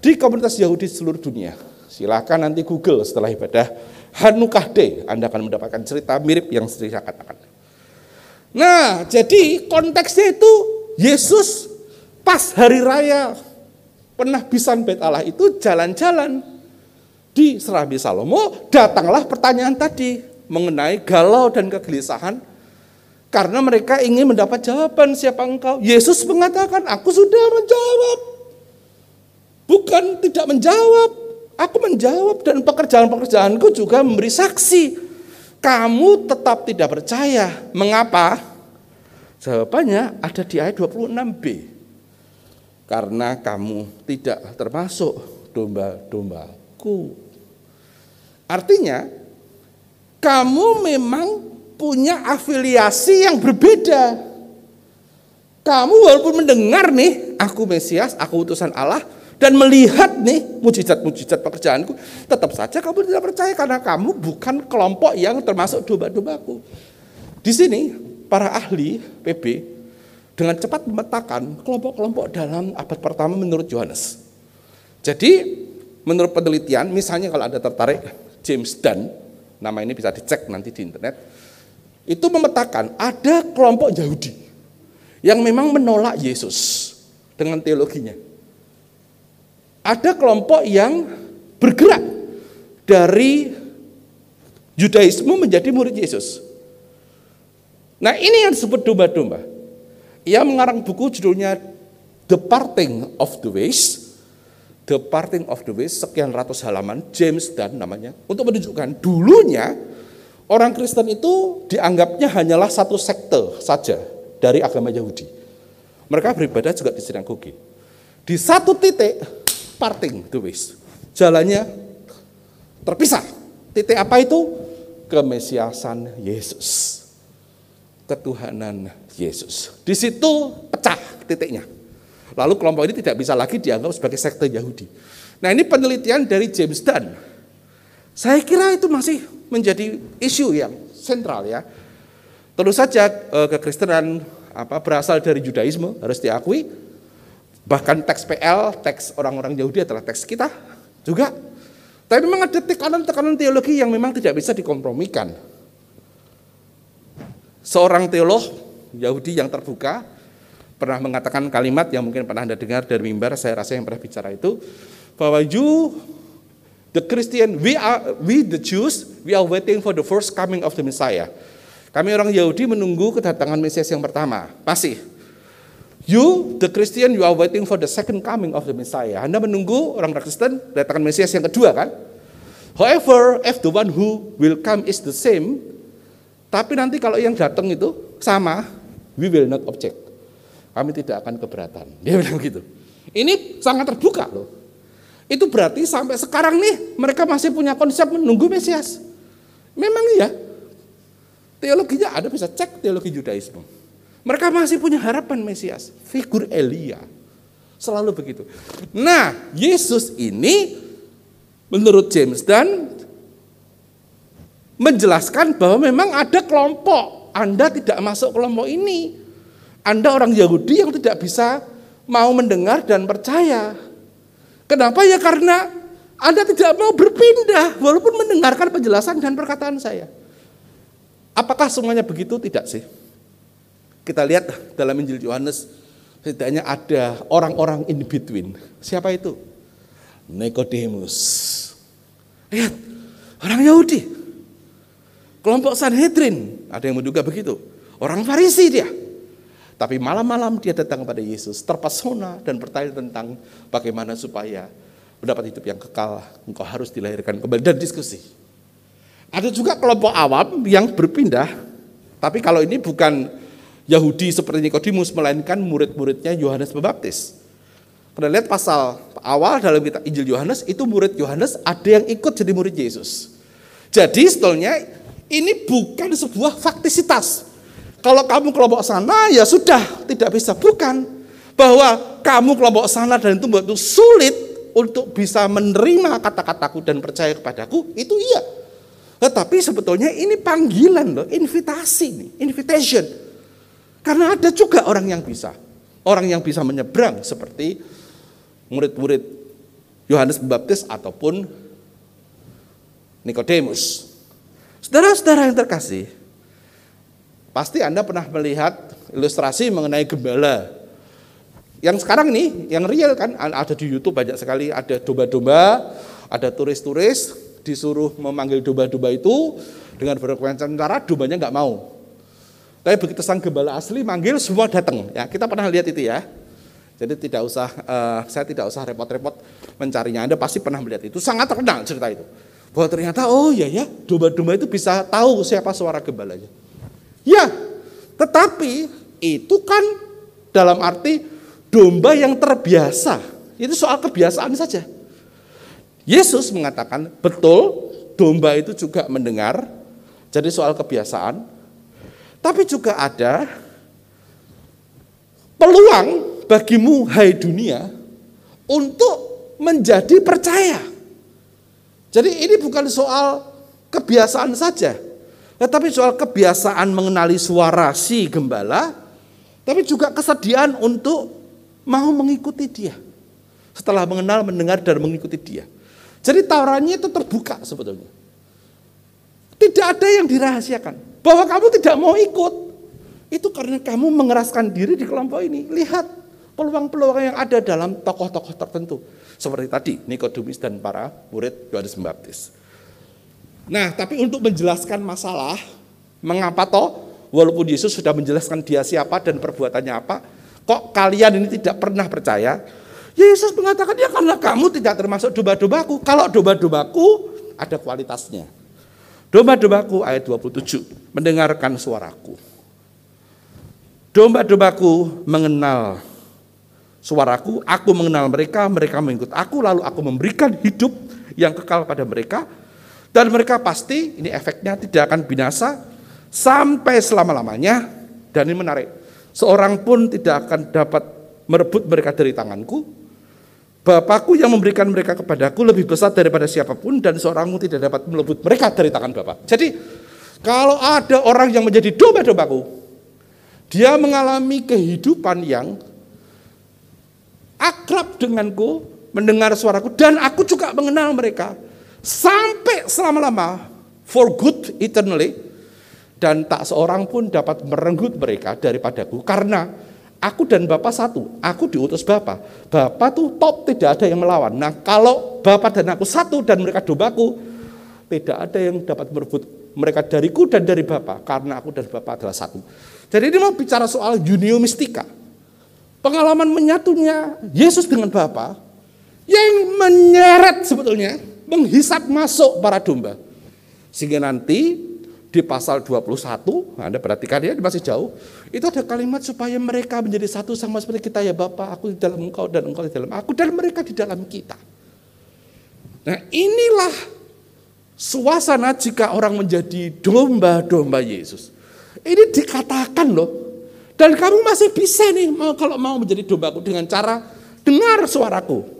di komunitas Yahudi seluruh dunia. Silahkan nanti Google setelah ibadah Hanukah Day, Anda akan mendapatkan cerita mirip yang saya katakan. Nah, jadi konteksnya itu Yesus pas hari raya penahbisan bait Allah itu jalan-jalan di Serabi Salomo, datanglah pertanyaan tadi mengenai galau dan kegelisahan karena mereka ingin mendapat jawaban siapa engkau. Yesus mengatakan, aku sudah menjawab. Bukan tidak menjawab, Aku menjawab dan pekerjaan-pekerjaanku juga memberi saksi. Kamu tetap tidak percaya. Mengapa? Jawabannya ada di ayat 26b. Karena kamu tidak termasuk domba-dombaku. Artinya, kamu memang punya afiliasi yang berbeda. Kamu walaupun mendengar nih, aku Mesias, aku utusan Allah, dan melihat nih mujizat-mujizat pekerjaanku, tetap saja kamu tidak percaya karena kamu bukan kelompok yang termasuk domba-dombaku. Di sini para ahli PB dengan cepat memetakan kelompok-kelompok dalam abad pertama menurut Yohanes. Jadi menurut penelitian, misalnya kalau ada tertarik James Dunn, nama ini bisa dicek nanti di internet, itu memetakan ada kelompok Yahudi yang memang menolak Yesus dengan teologinya ada kelompok yang bergerak dari Yudaisme menjadi murid Yesus. Nah ini yang disebut domba-domba. Ia mengarang buku judulnya The Parting of the Ways. The Parting of the Ways, sekian ratus halaman, James dan namanya, untuk menunjukkan dulunya orang Kristen itu dianggapnya hanyalah satu sekte saja dari agama Yahudi. Mereka beribadah juga di sinagoge. Di satu titik, parting the ways. Jalannya terpisah. Titik apa itu? Kemesiasan Yesus. Ketuhanan Yesus. Di situ pecah titiknya. Lalu kelompok ini tidak bisa lagi dianggap sebagai sekte Yahudi. Nah ini penelitian dari James Dunn. Saya kira itu masih menjadi isu yang sentral ya. Tentu saja eh, kekristenan apa berasal dari Judaisme harus diakui. Bahkan teks PL, teks orang-orang Yahudi adalah teks kita juga. Tapi memang ada tekanan-tekanan teologi yang memang tidak bisa dikompromikan. Seorang teolog Yahudi yang terbuka pernah mengatakan kalimat yang mungkin pernah Anda dengar dari mimbar, saya rasa yang pernah bicara itu, bahwa you, the Christian, we are, we the Jews, we are waiting for the first coming of the Messiah. Kami orang Yahudi menunggu kedatangan Mesias yang pertama, masih. You, the Christian, you are waiting for the second coming of the Messiah. Anda menunggu orang Kristen kedatangan Mesias yang kedua kan? However, if the one who will come is the same, tapi nanti kalau yang datang itu sama, we will not object kami tidak akan keberatan. Dia bilang gitu. Ini sangat terbuka loh. Itu berarti sampai sekarang nih mereka masih punya konsep menunggu Mesias. Memang iya. Teologinya ada bisa cek teologi Judaisme. Mereka masih punya harapan Mesias, figur Elia. Selalu begitu. Nah, Yesus ini menurut James dan menjelaskan bahwa memang ada kelompok Anda tidak masuk kelompok ini. Anda orang Yahudi yang tidak bisa mau mendengar dan percaya. Kenapa? Ya karena Anda tidak mau berpindah walaupun mendengarkan penjelasan dan perkataan saya. Apakah semuanya begitu? Tidak sih. Kita lihat dalam Injil Yohanes setidaknya ada orang-orang in between. Siapa itu? Nikodemus. Lihat, orang Yahudi. Kelompok Sanhedrin, ada yang menduga begitu. Orang Farisi dia. Tapi malam-malam dia datang kepada Yesus, terpesona dan bertanya tentang bagaimana supaya mendapat hidup yang kekal, engkau harus dilahirkan kembali dan diskusi. Ada juga kelompok awam yang berpindah, tapi kalau ini bukan Yahudi seperti Nikodemus, melainkan murid-muridnya Yohanes Pembaptis. Kita lihat pasal awal dalam kitab Injil Yohanes, itu murid Yohanes ada yang ikut jadi murid Yesus. Jadi sebetulnya ini bukan sebuah faktisitas, kalau kamu kelompok sana ya sudah tidak bisa. Bukan bahwa kamu kelompok sana dan itu membuat sulit untuk bisa menerima kata-kataku dan percaya kepadaku, itu iya. Tetapi sebetulnya ini panggilan loh, invitasi nih, invitation. Karena ada juga orang yang bisa. Orang yang bisa menyeberang seperti murid-murid Yohanes Pembaptis ataupun Nikodemus. Saudara-saudara yang terkasih, Pasti Anda pernah melihat ilustrasi mengenai gembala. Yang sekarang nih, yang real kan ada di YouTube banyak sekali, ada domba-domba, ada turis-turis disuruh memanggil domba-domba itu dengan berkelancar cara dombanya nggak mau. Tapi begitu sang gembala asli manggil semua datang. Ya, kita pernah lihat itu ya. Jadi tidak usah, uh, saya tidak usah repot-repot mencarinya. Anda pasti pernah melihat itu. Sangat terkenal cerita itu. Bahwa ternyata oh iya ya, domba-domba itu bisa tahu siapa suara gembalanya. Ya, tetapi itu kan dalam arti domba yang terbiasa. Itu soal kebiasaan saja. Yesus mengatakan, betul domba itu juga mendengar, jadi soal kebiasaan. Tapi juga ada peluang bagimu, hai dunia, untuk menjadi percaya. Jadi ini bukan soal kebiasaan saja, tetapi soal kebiasaan mengenali suara si gembala, tapi juga kesediaan untuk mau mengikuti dia. Setelah mengenal, mendengar, dan mengikuti dia. Jadi tawarannya itu terbuka sebetulnya. Tidak ada yang dirahasiakan. Bahwa kamu tidak mau ikut. Itu karena kamu mengeraskan diri di kelompok ini. Lihat peluang-peluang yang ada dalam tokoh-tokoh tertentu. Seperti tadi, Nikodemus dan para murid Yohanes Pembaptis. Nah, tapi untuk menjelaskan masalah, mengapa toh Walaupun Yesus sudah menjelaskan dia siapa dan perbuatannya apa, kok kalian ini tidak pernah percaya? Yesus mengatakan ya karena kamu tidak termasuk domba-dombaku. Kalau domba-dombaku ada kualitasnya. Domba-dombaku ayat 27 mendengarkan suaraku. Domba-dombaku mengenal suaraku, aku mengenal mereka, mereka mengikut aku, lalu aku memberikan hidup yang kekal pada mereka, dan mereka pasti, ini efeknya tidak akan binasa, sampai selama-lamanya, dan ini menarik, seorang pun tidak akan dapat merebut mereka dari tanganku, Bapakku yang memberikan mereka kepadaku lebih besar daripada siapa pun dan seorangmu tidak dapat merebut mereka dari tangan Bapak. Jadi kalau ada orang yang menjadi domba-dombaku, dia mengalami kehidupan yang akrab denganku, mendengar suaraku, dan aku juga mengenal mereka. Sampai selama-lama, for good eternally, dan tak seorang pun dapat merenggut mereka daripadaku, karena Aku dan Bapak satu, aku diutus Bapak. Bapak tuh top, tidak ada yang melawan. Nah kalau Bapak dan aku satu dan mereka dombaku, tidak ada yang dapat merebut mereka dariku dan dari Bapak. Karena aku dan Bapak adalah satu. Jadi ini mau bicara soal unio mistika. Pengalaman menyatunya Yesus dengan Bapa yang menyeret sebetulnya, menghisap masuk para domba. Sehingga nanti di pasal 21, Anda perhatikan ya, masih jauh, itu ada kalimat supaya mereka menjadi satu sama seperti kita ya Bapak, aku di dalam engkau dan engkau di dalam aku, dan mereka di dalam kita. Nah inilah suasana jika orang menjadi domba-domba Yesus. Ini dikatakan loh, dan kamu masih bisa nih kalau mau menjadi dombaku dengan cara dengar suaraku.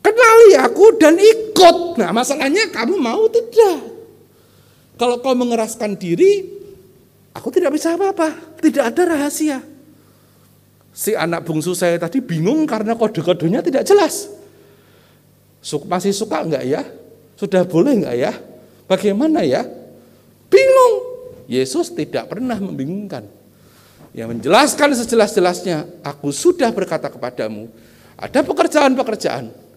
Kenali aku dan ikut. Nah masalahnya kamu mau tidak. Kalau kau mengeraskan diri, aku tidak bisa apa-apa. Tidak ada rahasia. Si anak bungsu saya tadi bingung karena kode-kodenya tidak jelas. Masih suka enggak ya? Sudah boleh enggak ya? Bagaimana ya? Bingung. Yesus tidak pernah membingungkan. Yang menjelaskan sejelas-jelasnya, aku sudah berkata kepadamu, ada pekerjaan-pekerjaan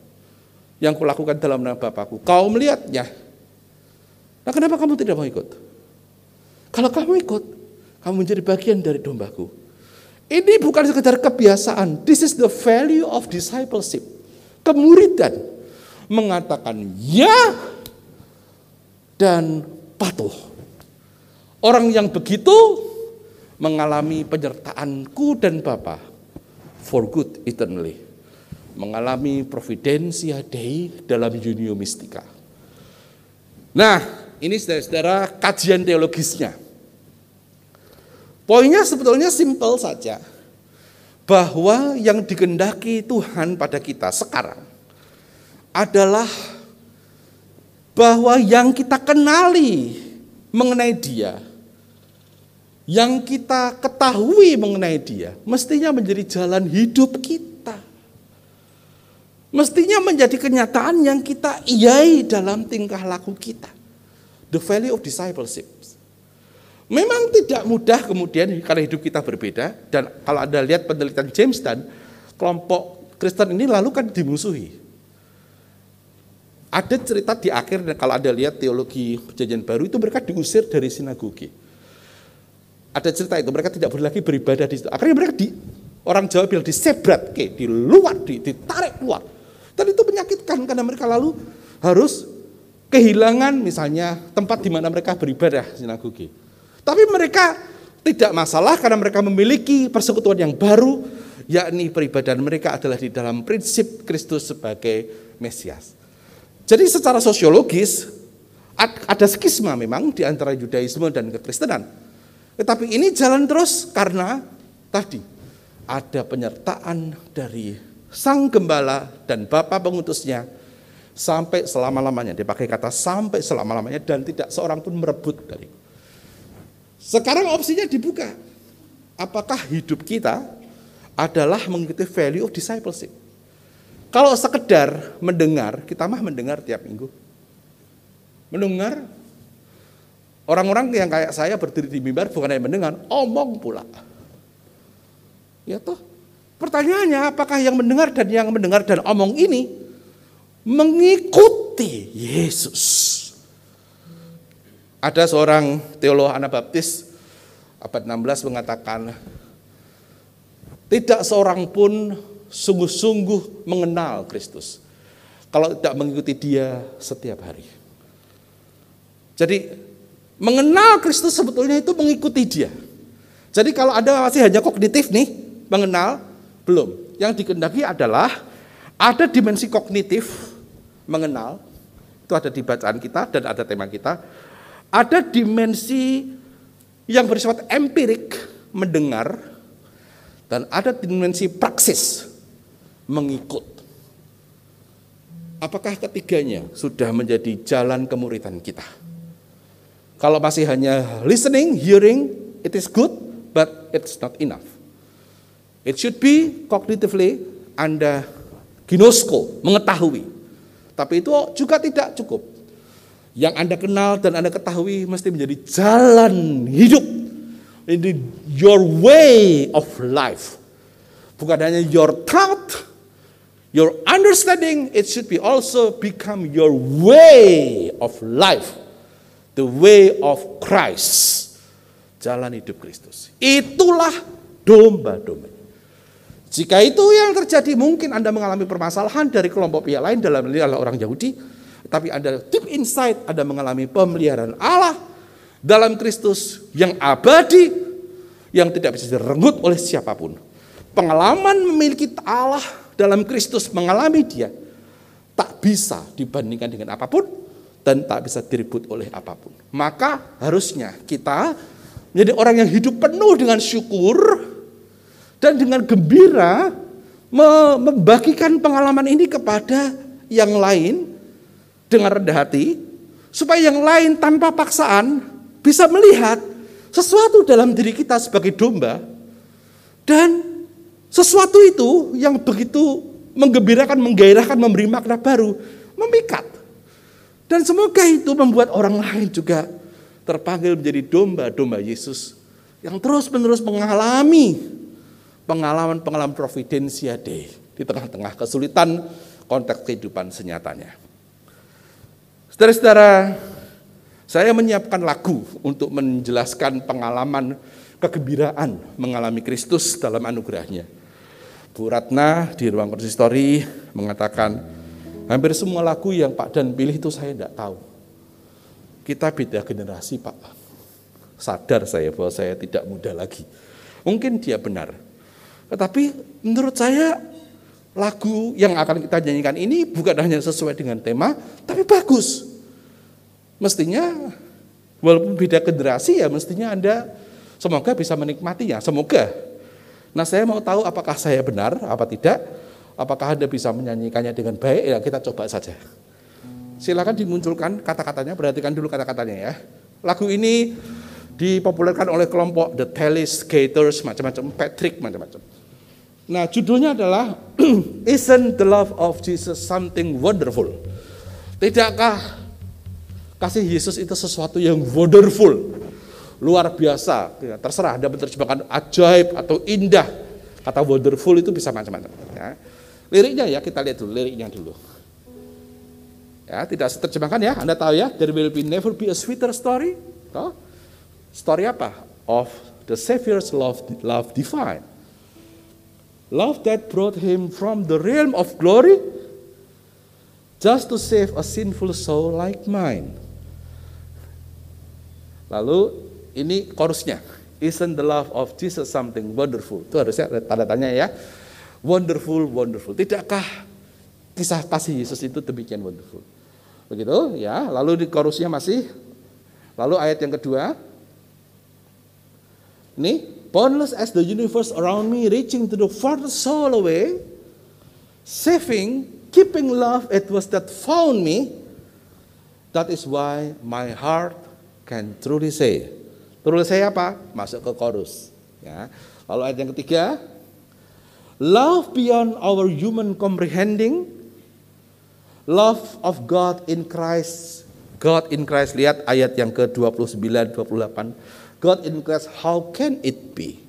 yang kulakukan dalam nama Bapakku. Kau melihatnya, Nah kenapa kamu tidak mau ikut? Kalau kamu ikut, kamu menjadi bagian dari dombaku. Ini bukan sekedar kebiasaan. This is the value of discipleship. Kemuridan mengatakan ya dan patuh. Orang yang begitu mengalami penyertaanku dan Bapa for good eternally. Mengalami providensia Dei dalam Junio Mistika. Nah, ini saudara-saudara kajian teologisnya. Poinnya sebetulnya simpel saja. Bahwa yang digendaki Tuhan pada kita sekarang adalah bahwa yang kita kenali mengenai dia, yang kita ketahui mengenai dia, mestinya menjadi jalan hidup kita. Mestinya menjadi kenyataan yang kita iyai dalam tingkah laku kita the value of discipleship. Memang tidak mudah kemudian kalau hidup kita berbeda dan kalau Anda lihat penelitian James dan kelompok Kristen ini lalu kan dimusuhi. Ada cerita di akhir dan kalau Anda lihat teologi perjanjian baru itu mereka diusir dari sinagogi. Ada cerita itu mereka tidak boleh lagi beribadah di situ. Akhirnya mereka di orang Jawa bilang disebrat, ke, di luar, di, ditarik keluar. Dan itu menyakitkan karena mereka lalu harus kehilangan misalnya tempat di mana mereka beribadah sinagogi. Tapi mereka tidak masalah karena mereka memiliki persekutuan yang baru, yakni peribadahan mereka adalah di dalam prinsip Kristus sebagai Mesias. Jadi secara sosiologis ada skisma memang di antara Yudaisme dan kekristenan. Tetapi ini jalan terus karena tadi ada penyertaan dari sang gembala dan bapak pengutusnya sampai selama-lamanya. Dipakai kata sampai selama-lamanya dan tidak seorang pun merebut dari. Sekarang opsinya dibuka. Apakah hidup kita adalah mengikuti value of discipleship? Kalau sekedar mendengar, kita mah mendengar tiap minggu. Mendengar orang-orang yang kayak saya berdiri di mimbar bukan hanya mendengar, omong pula. Ya toh, pertanyaannya apakah yang mendengar dan yang mendengar dan omong ini mengikuti Yesus. Ada seorang teolog Anabaptis abad 16 mengatakan tidak seorang pun sungguh-sungguh mengenal Kristus kalau tidak mengikuti dia setiap hari. Jadi mengenal Kristus sebetulnya itu mengikuti dia. Jadi kalau ada masih hanya kognitif nih, mengenal, belum. Yang dikendaki adalah ada dimensi kognitif, mengenal, itu ada di bacaan kita dan ada tema kita. Ada dimensi yang bersifat empirik, mendengar, dan ada dimensi praksis, mengikut. Apakah ketiganya sudah menjadi jalan kemuridan kita? Kalau masih hanya listening, hearing, it is good, but it's not enough. It should be cognitively Anda ginosko, mengetahui. Tapi itu juga tidak cukup. Yang Anda kenal dan Anda ketahui mesti menjadi jalan hidup. Ini your way of life. Bukan hanya your thought, your understanding, it should be also become your way of life. The way of Christ. Jalan hidup Kristus. Itulah domba-domba. Jika itu yang terjadi, mungkin Anda mengalami permasalahan dari kelompok pihak lain dalam adalah orang Yahudi, tapi Anda deep inside Anda mengalami pemeliharaan Allah dalam Kristus yang abadi, yang tidak bisa direnggut oleh siapa pun. Pengalaman memiliki Allah dalam Kristus mengalami dia tak bisa dibandingkan dengan apa pun dan tak bisa direbut oleh apa pun. Maka harusnya kita menjadi orang yang hidup penuh dengan syukur, dan dengan gembira membagikan pengalaman ini kepada yang lain dengan rendah hati supaya yang lain tanpa paksaan bisa melihat sesuatu dalam diri kita sebagai domba dan sesuatu itu yang begitu menggembirakan, menggairahkan, memberi makna baru, memikat. Dan semoga itu membuat orang lain juga terpanggil menjadi domba-domba Yesus yang terus-menerus mengalami pengalaman-pengalaman providensia deh di tengah-tengah kesulitan konteks kehidupan senyatanya. Saudara-saudara, saya menyiapkan lagu untuk menjelaskan pengalaman kegembiraan mengalami Kristus dalam anugerahnya. Bu Ratna di ruang konsistori mengatakan, hampir semua lagu yang Pak Dan pilih itu saya tidak tahu. Kita beda generasi Pak. Sadar saya bahwa saya tidak muda lagi. Mungkin dia benar, tetapi menurut saya lagu yang akan kita nyanyikan ini bukan hanya sesuai dengan tema, tapi bagus. Mestinya walaupun beda generasi ya mestinya Anda semoga bisa menikmatinya, semoga. Nah saya mau tahu apakah saya benar apa tidak, apakah Anda bisa menyanyikannya dengan baik, ya kita coba saja. Silakan dimunculkan kata-katanya, perhatikan dulu kata-katanya ya. Lagu ini dipopulerkan oleh kelompok The Talis Gators, macam-macam, Patrick, macam-macam. Nah, judulnya adalah Isn't the love of Jesus something wonderful? Tidakkah kasih Yesus itu sesuatu yang wonderful? Luar biasa, ya, terserah Anda menerjemahkan ajaib atau indah. Kata wonderful itu bisa macam-macam. Ya. Liriknya ya, kita lihat dulu liriknya dulu. Ya, tidak terjemahkan ya, Anda tahu ya, there will be never be a sweeter story. Toh? Story apa? Of the Savior's love, love divine Love that brought him from the realm of glory just to save a sinful soul like mine. Lalu ini chorusnya. Isn't the love of Jesus something wonderful? Itu harusnya tanda tanya ya. Wonderful, wonderful. Tidakkah kisah kasih Yesus itu demikian wonderful? Begitu ya. Lalu di chorusnya masih. Lalu ayat yang kedua. Ini boundless as the universe around me, reaching to the farthest soul away, saving, keeping love, it was that found me. That is why my heart can truly say. Truly say apa? Masuk ke chorus. Ya. Lalu ayat yang ketiga, love beyond our human comprehending, love of God in Christ. God in Christ, lihat ayat yang ke-29, 28 God in Christ, how can it be?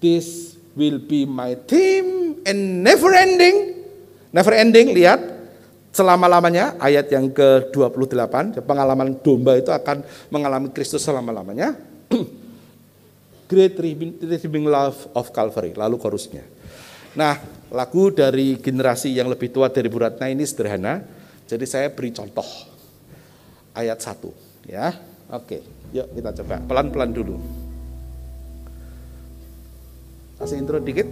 This will be my theme and never ending. Never ending, lihat. selama-lamanya, ayat yang ke-28, pengalaman domba itu akan mengalami Kristus selama-lamanya. Great Redeeming Love of Calvary, lalu chorusnya. Nah, lagu dari generasi yang lebih tua dari Bu Ratna ini sederhana, jadi saya beri contoh ayat 1 ya. Oke, yuk kita coba pelan-pelan dulu. Kasih intro dikit.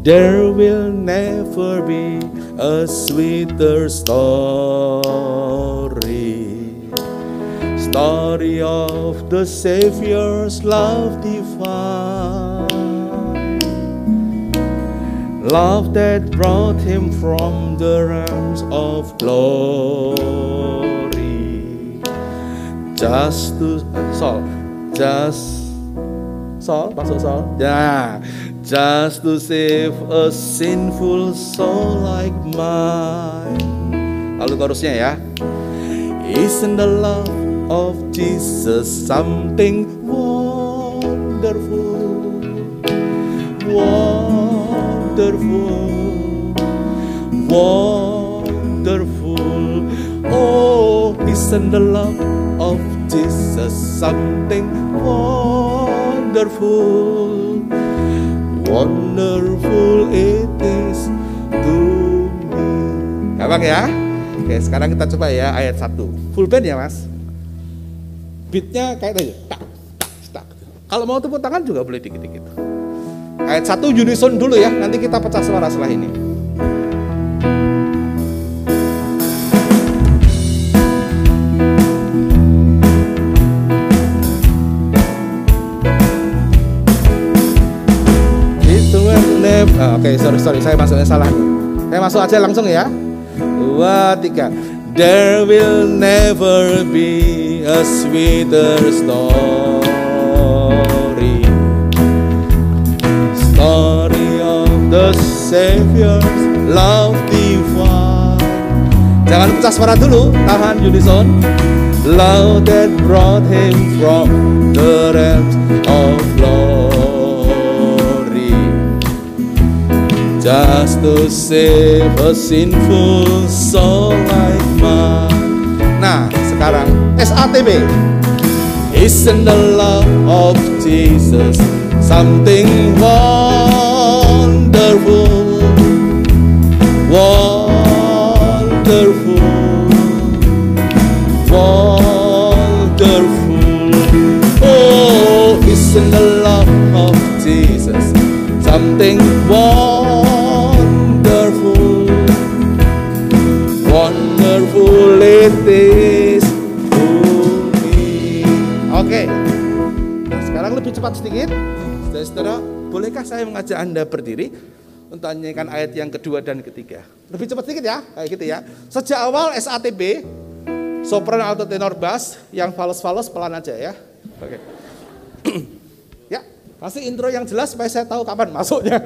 There will never be a sweeter story. Story of the Savior's love divine. Love that brought him from the realms of glory. Just to Sol, just Sol, masuk Sol. Ya, just to save a sinful soul like mine. Lalu chorusnya ya. Isn't the love of Jesus something wonderful? Wonderful. Wonderful. Oh, isn't the love of Jesus something wonderful? Wonderful it is to me. Gampang ya? Oke, sekarang kita coba ya ayat 1. Full band ya, Mas. Beatnya kayak tadi. Tak, tak. Kalau mau tepuk tangan juga boleh dikit-dikit. Ayat 1 unison dulu ya, nanti kita pecah suara setelah ini. Ah, Oke, okay, sorry, sorry, saya masuknya salah. Saya masuk aja langsung ya. Dua, tiga. There will never be a sweeter story. Story of the Savior's love divine. Jangan pecah suara dulu, tahan unison. Love that brought him from the realms of glory. Just to save a sinful soul like mine. Nah, sekarang SATB. Isn't the love of Jesus something wonderful? Wonderful. Wonderful. Oh, isn't the love of Jesus something wonderful? Wonderful it is to me. Oke. Nah, sekarang lebih cepat sedikit. Saudara-saudara, bolehkah saya mengajak Anda berdiri untuk nyanyikan ayat yang kedua dan ketiga? Lebih cepat sedikit ya, kayak gitu ya. Sejak awal SATB, sopran atau tenor bass, yang fals-fals pelan aja ya. Oke. ya, kasih intro yang jelas supaya saya tahu kapan masuknya.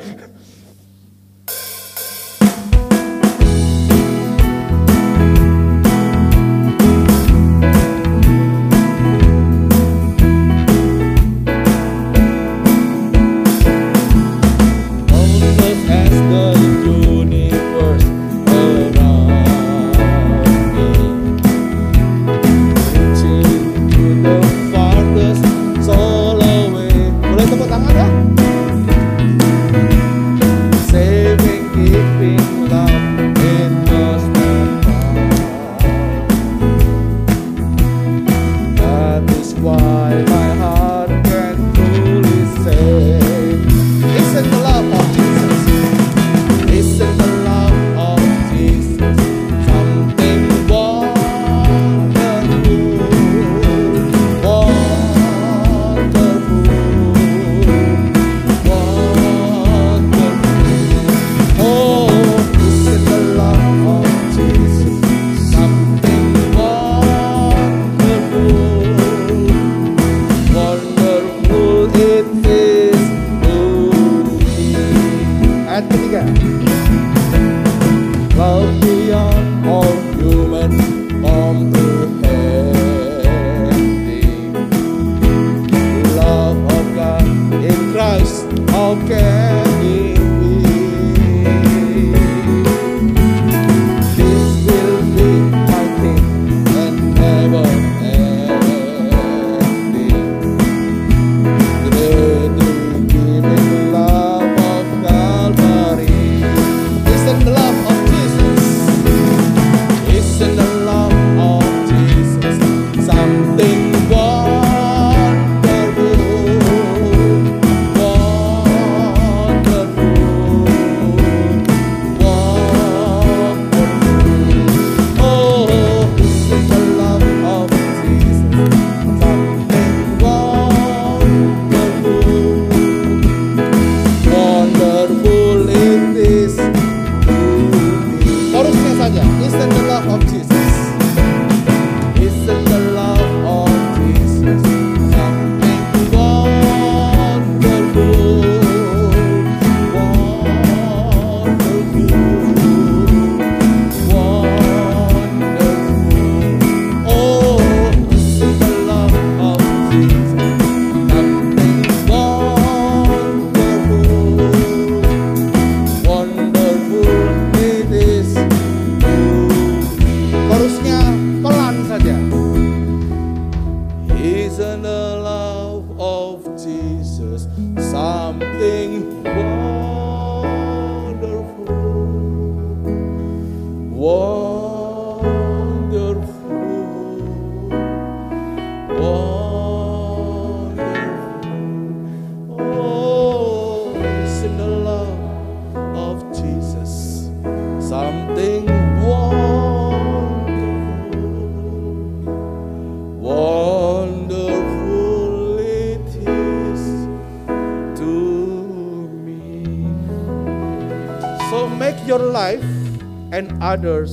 Others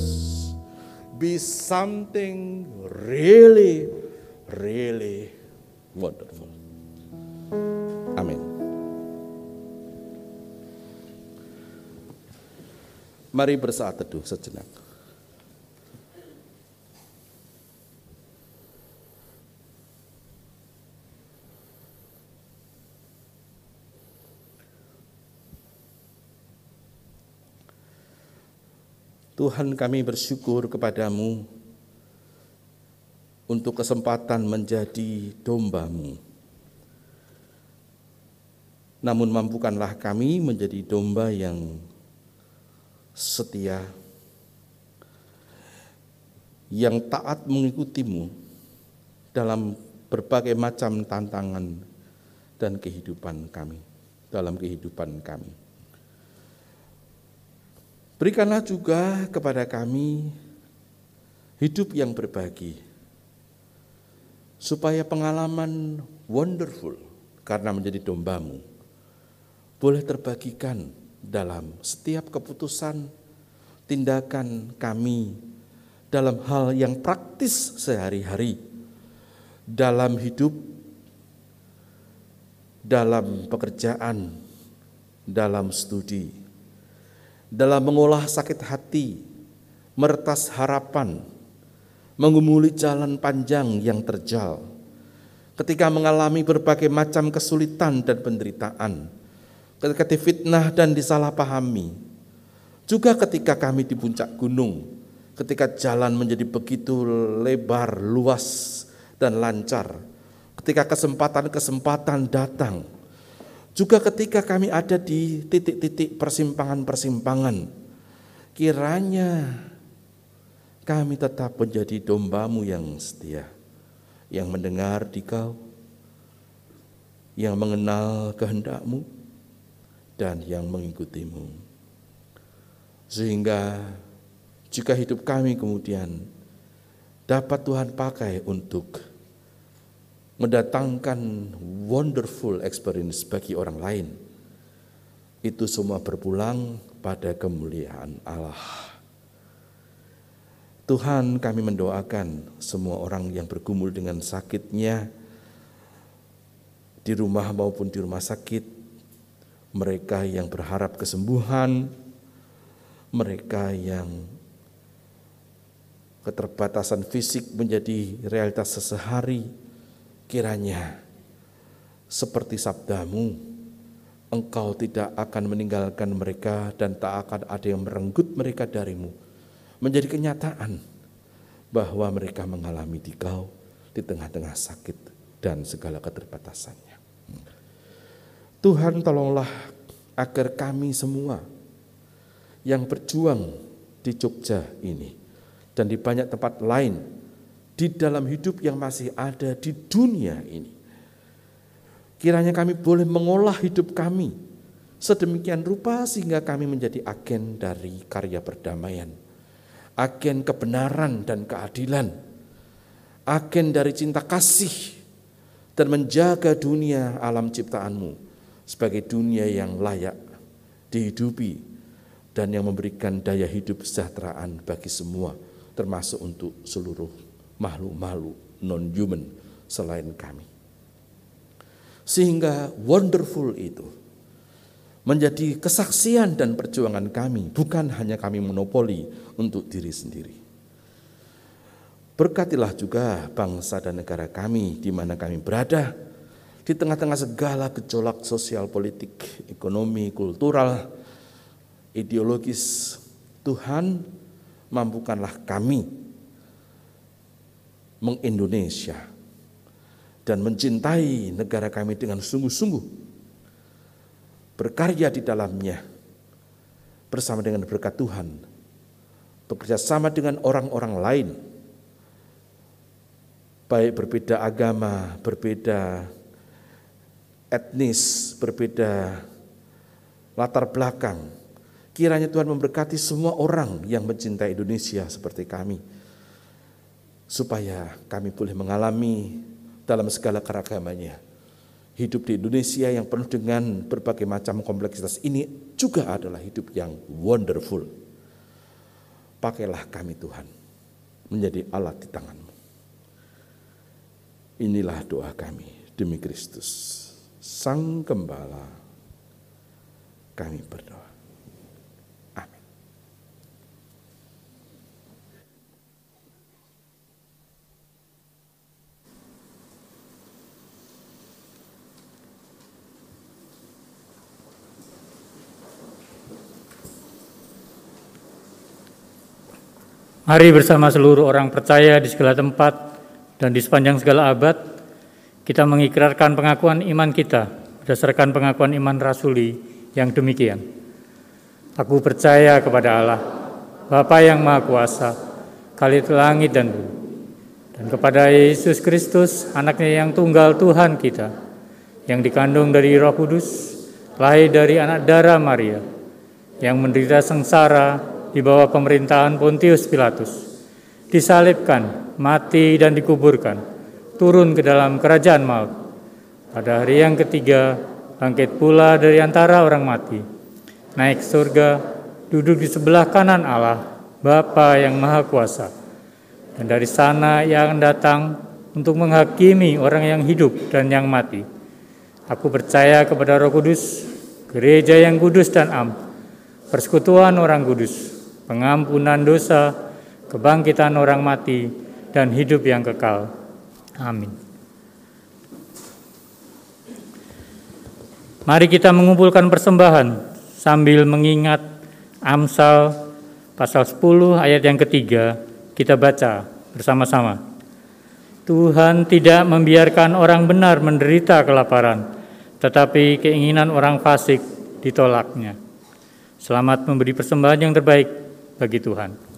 be something really, really wonderful. Amin. Mari bersaat teduh sejenak. Tuhan kami bersyukur kepadamu untuk kesempatan menjadi dombamu. Namun mampukanlah kami menjadi domba yang setia, yang taat mengikutimu dalam berbagai macam tantangan dan kehidupan kami, dalam kehidupan kami. Berikanlah juga kepada kami hidup yang berbagi, supaya pengalaman wonderful karena menjadi dombamu boleh terbagikan dalam setiap keputusan, tindakan kami dalam hal yang praktis sehari-hari, dalam hidup, dalam pekerjaan, dalam studi, dalam mengolah sakit hati, meretas harapan, mengumuli jalan panjang yang terjal, ketika mengalami berbagai macam kesulitan dan penderitaan, ketika difitnah dan disalahpahami, juga ketika kami di puncak gunung, ketika jalan menjadi begitu lebar, luas, dan lancar, ketika kesempatan-kesempatan datang, juga ketika kami ada di titik-titik persimpangan-persimpangan, kiranya kami tetap menjadi dombamu yang setia, yang mendengar di kau, yang mengenal kehendakmu, dan yang mengikutimu. Sehingga jika hidup kami kemudian dapat Tuhan pakai untuk mendatangkan wonderful experience bagi orang lain, itu semua berpulang pada kemuliaan Allah. Tuhan kami mendoakan semua orang yang bergumul dengan sakitnya di rumah maupun di rumah sakit, mereka yang berharap kesembuhan, mereka yang keterbatasan fisik menjadi realitas sesehari, kiranya seperti sabdamu, Engkau tidak akan meninggalkan mereka dan tak akan ada yang merenggut mereka darimu. Menjadi kenyataan bahwa mereka mengalami dikau di tengah-tengah sakit dan segala keterbatasannya. Tuhan tolonglah agar kami semua yang berjuang di Jogja ini dan di banyak tempat lain di dalam hidup yang masih ada di dunia ini. Kiranya kami boleh mengolah hidup kami sedemikian rupa sehingga kami menjadi agen dari karya perdamaian, agen kebenaran dan keadilan, agen dari cinta kasih dan menjaga dunia alam ciptaanmu sebagai dunia yang layak dihidupi dan yang memberikan daya hidup kesejahteraan bagi semua termasuk untuk seluruh makhluk-makhluk non-human selain kami. Sehingga wonderful itu menjadi kesaksian dan perjuangan kami, bukan hanya kami monopoli untuk diri sendiri. Berkatilah juga bangsa dan negara kami di mana kami berada, di tengah-tengah segala gejolak sosial, politik, ekonomi, kultural, ideologis. Tuhan, mampukanlah kami mengindonesia dan mencintai negara kami dengan sungguh-sungguh. Berkarya di dalamnya bersama dengan berkat Tuhan. Bekerja sama dengan orang-orang lain. Baik berbeda agama, berbeda etnis, berbeda latar belakang. Kiranya Tuhan memberkati semua orang yang mencintai Indonesia seperti kami supaya kami boleh mengalami dalam segala keragamannya. Hidup di Indonesia yang penuh dengan berbagai macam kompleksitas ini juga adalah hidup yang wonderful. Pakailah kami Tuhan menjadi alat di tanganmu. Inilah doa kami demi Kristus, Sang Gembala. Kami berdoa. Mari bersama seluruh orang percaya di segala tempat dan di sepanjang segala abad, kita mengikrarkan pengakuan iman kita berdasarkan pengakuan iman rasuli yang demikian. Aku percaya kepada Allah, Bapa yang Maha Kuasa, kali langit dan bumi, dan kepada Yesus Kristus, anaknya yang tunggal Tuhan kita, yang dikandung dari roh kudus, lahir dari anak darah Maria, yang menderita sengsara, di bawah pemerintahan Pontius Pilatus, disalibkan, mati dan dikuburkan, turun ke dalam kerajaan maut. Pada hari yang ketiga, bangkit pula dari antara orang mati, naik surga, duduk di sebelah kanan Allah, Bapa yang Maha Kuasa. Dan dari sana akan datang untuk menghakimi orang yang hidup dan yang mati. Aku percaya kepada Roh Kudus, gereja yang kudus dan am, persekutuan orang kudus, pengampunan dosa, kebangkitan orang mati, dan hidup yang kekal. Amin. Mari kita mengumpulkan persembahan sambil mengingat Amsal pasal 10 ayat yang ketiga kita baca bersama-sama. Tuhan tidak membiarkan orang benar menderita kelaparan, tetapi keinginan orang fasik ditolaknya. Selamat memberi persembahan yang terbaik bagi Tuhan.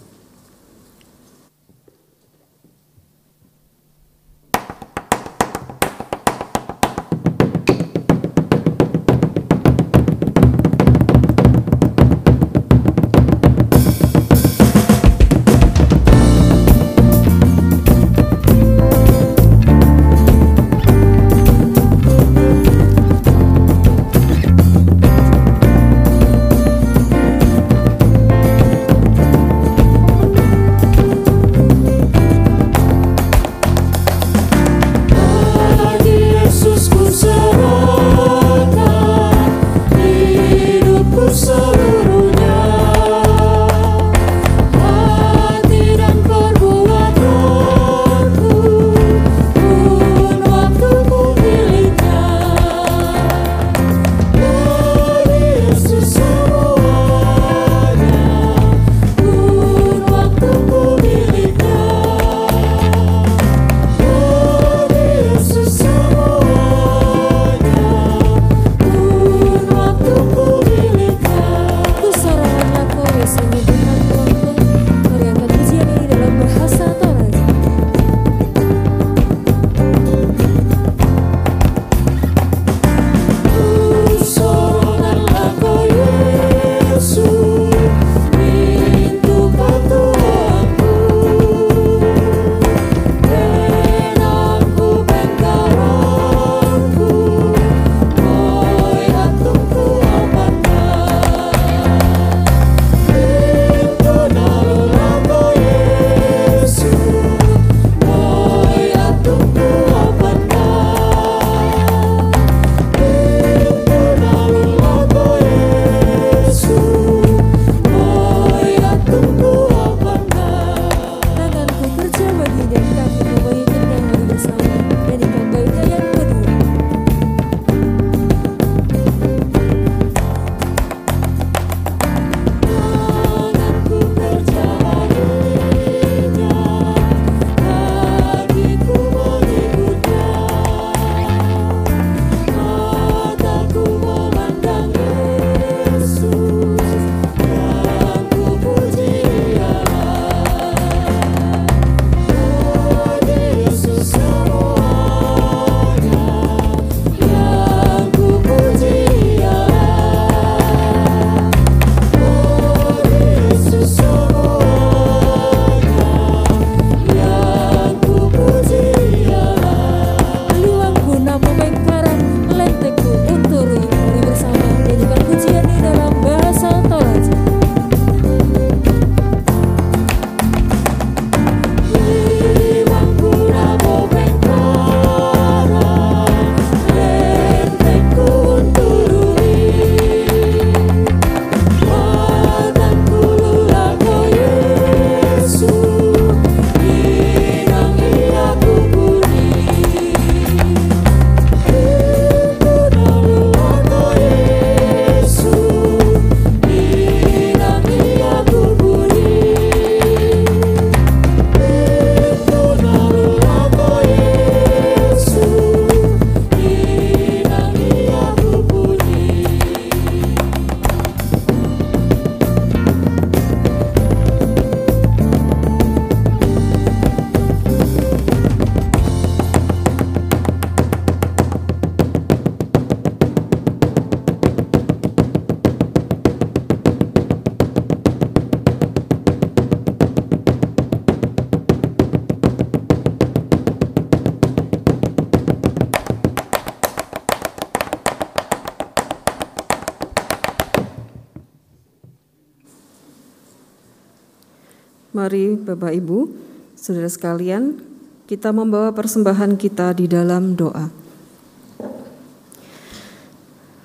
Bapak Ibu, saudara sekalian, kita membawa persembahan kita di dalam doa.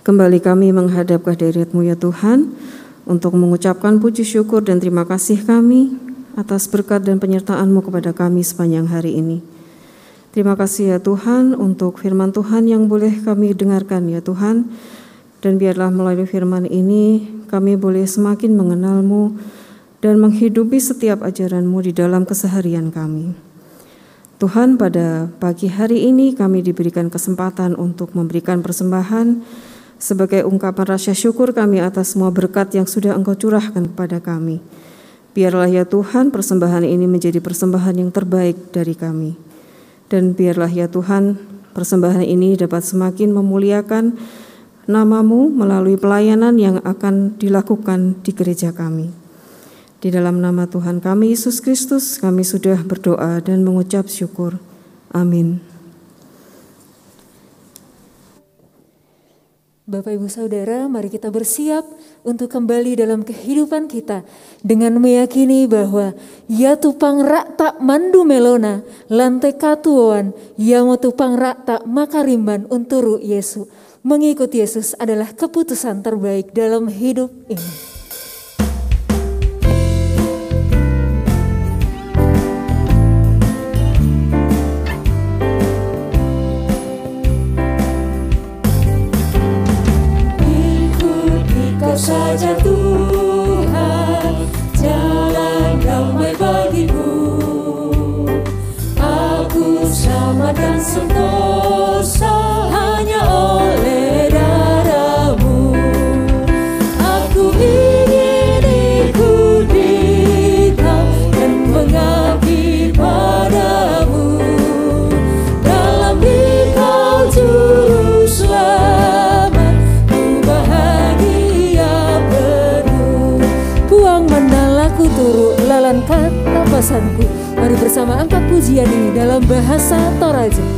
Kembali kami menghadap kehadiratmu ya Tuhan, untuk mengucapkan puji syukur dan terima kasih kami atas berkat dan penyertaan-Mu kepada kami sepanjang hari ini. Terima kasih ya Tuhan untuk firman Tuhan yang boleh kami dengarkan ya Tuhan, dan biarlah melalui firman ini kami boleh semakin mengenal-Mu, dan menghidupi setiap ajaran-Mu di dalam keseharian kami. Tuhan, pada pagi hari ini kami diberikan kesempatan untuk memberikan persembahan sebagai ungkapan rasa syukur kami atas semua berkat yang sudah Engkau curahkan kepada kami. Biarlah ya Tuhan persembahan ini menjadi persembahan yang terbaik dari kami. Dan biarlah ya Tuhan persembahan ini dapat semakin memuliakan namamu melalui pelayanan yang akan dilakukan di gereja kami. Di dalam nama Tuhan kami Yesus Kristus, kami sudah berdoa dan mengucap syukur. Amin. Bapak Ibu Saudara, mari kita bersiap untuk kembali dalam kehidupan kita dengan meyakini bahwa ya tupang rak tak mandu melona, lantai katuan, ya mau tupang rak tak makarimban unturu Yesus. Mengikut Yesus adalah keputusan terbaik dalam hidup ini. Saja Tuhan jalan damai bagiku aku sama dan sentosa dalam bahasa Toraja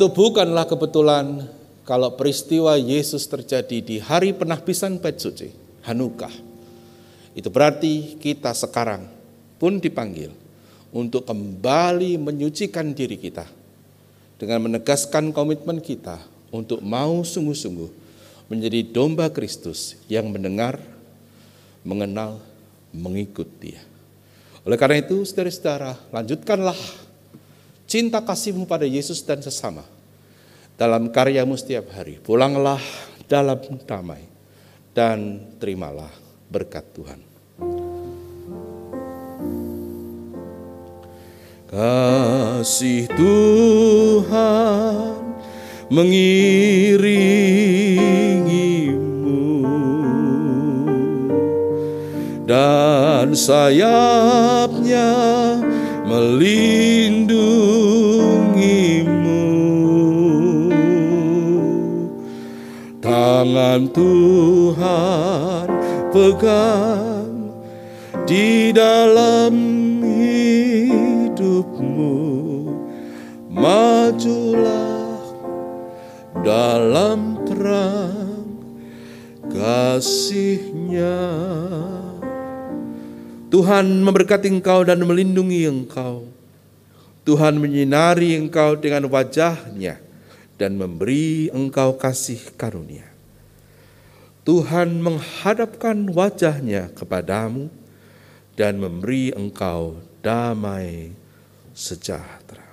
Tentu bukanlah kebetulan kalau peristiwa Yesus terjadi di hari penahbisan bait suci, Hanukah. Itu berarti kita sekarang pun dipanggil untuk kembali menyucikan diri kita dengan menegaskan komitmen kita untuk mau sungguh-sungguh menjadi domba Kristus yang mendengar, mengenal, mengikut Dia. Oleh karena itu, saudara-saudara, lanjutkanlah cinta kasihmu pada Yesus dan sesama dalam karyamu setiap hari. Pulanglah dalam damai dan terimalah berkat Tuhan. Kasih Tuhan mengiringimu dan sayapnya melindungimu. Tangan Tuhan pegang di dalam hidupmu. Majulah dalam terang kasihnya. Tuhan memberkati engkau dan melindungi engkau. Tuhan menyinari engkau dengan wajahnya dan memberi engkau kasih karunia. Tuhan menghadapkan wajahnya kepadamu dan memberi engkau damai sejahtera.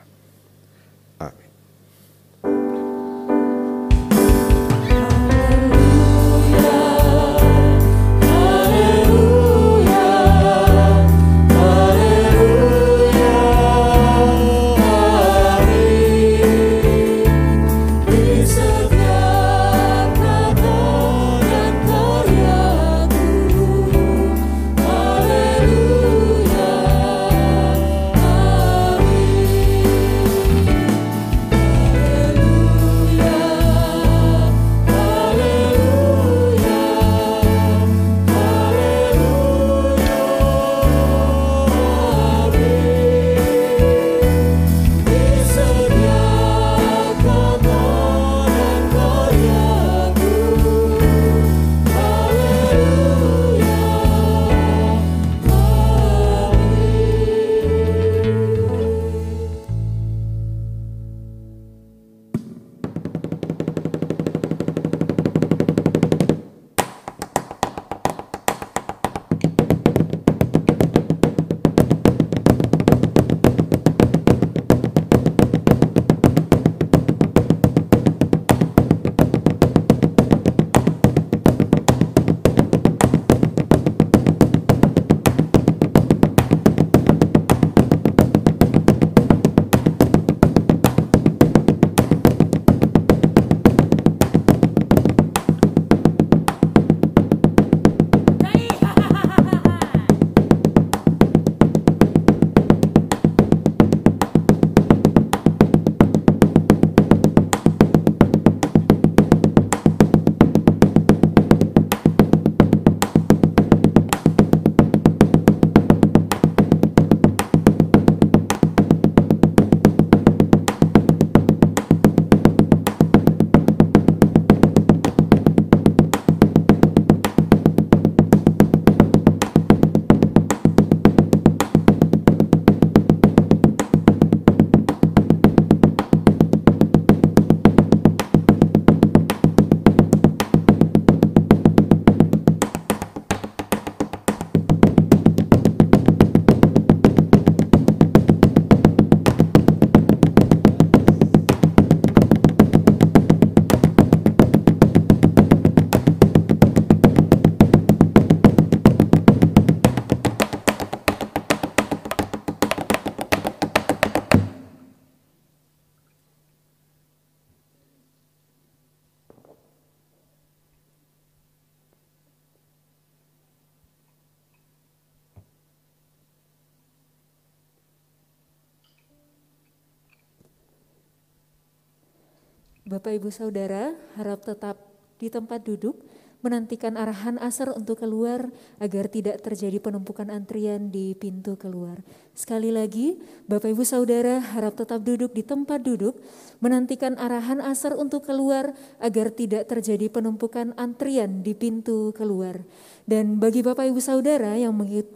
Bapak Ibu Saudara harap tetap di tempat duduk menantikan arahan asar untuk keluar agar tidak terjadi penumpukan antrian di pintu keluar. Sekali lagi, Bapak Ibu Saudara harap tetap duduk di tempat duduk menantikan arahan asar untuk keluar agar tidak terjadi penumpukan antrian di pintu keluar. Dan bagi Bapak Ibu Saudara yang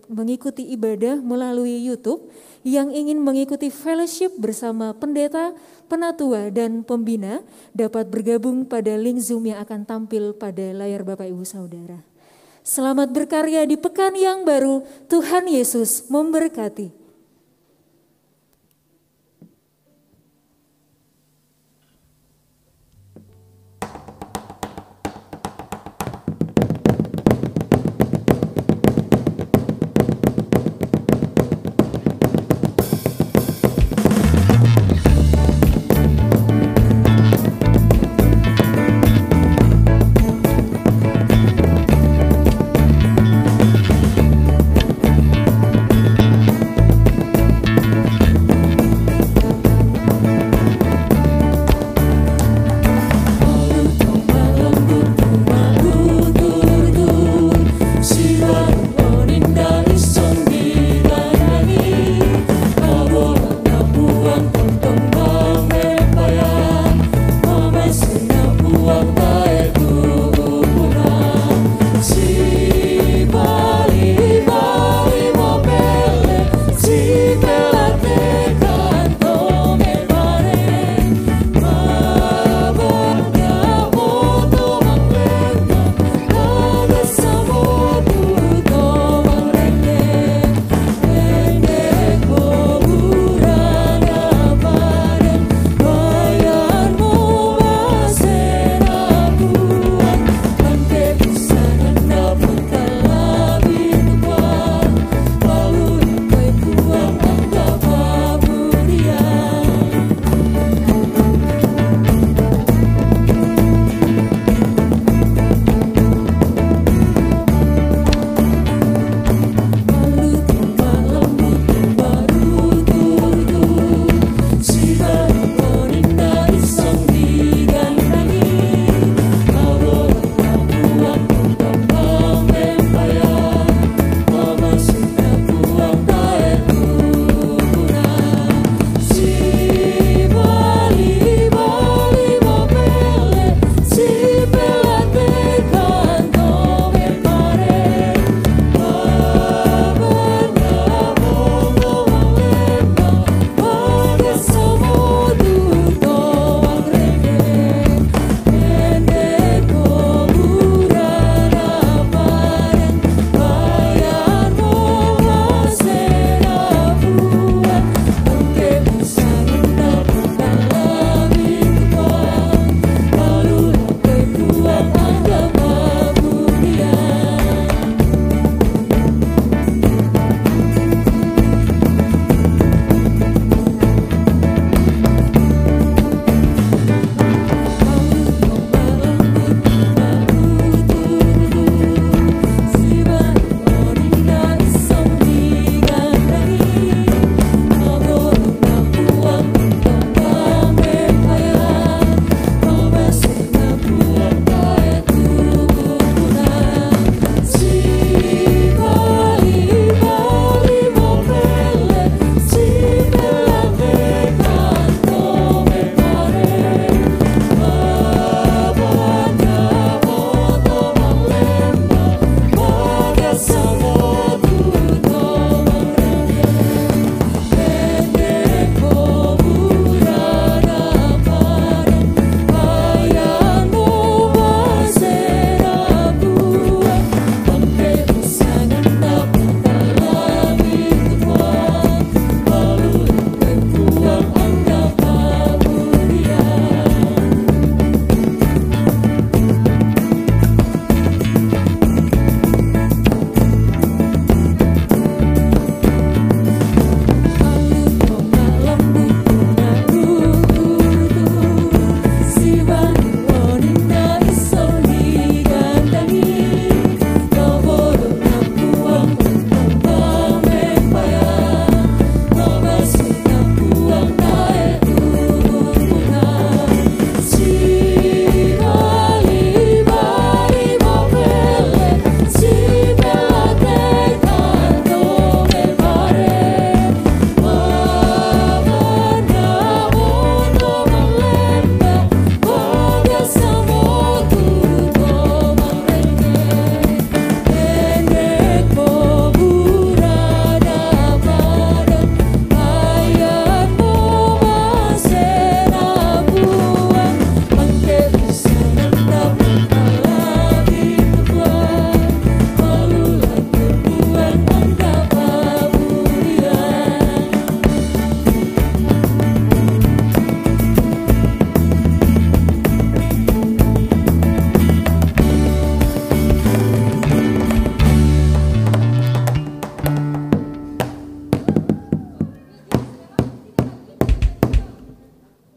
mengikuti ibadah melalui YouTube, yang ingin mengikuti fellowship bersama pendeta, penatua, dan pembina dapat bergabung pada link Zoom yang akan tampil pada layar Bapak Ibu Saudara. Selamat berkarya di pekan yang baru, Tuhan Yesus memberkati.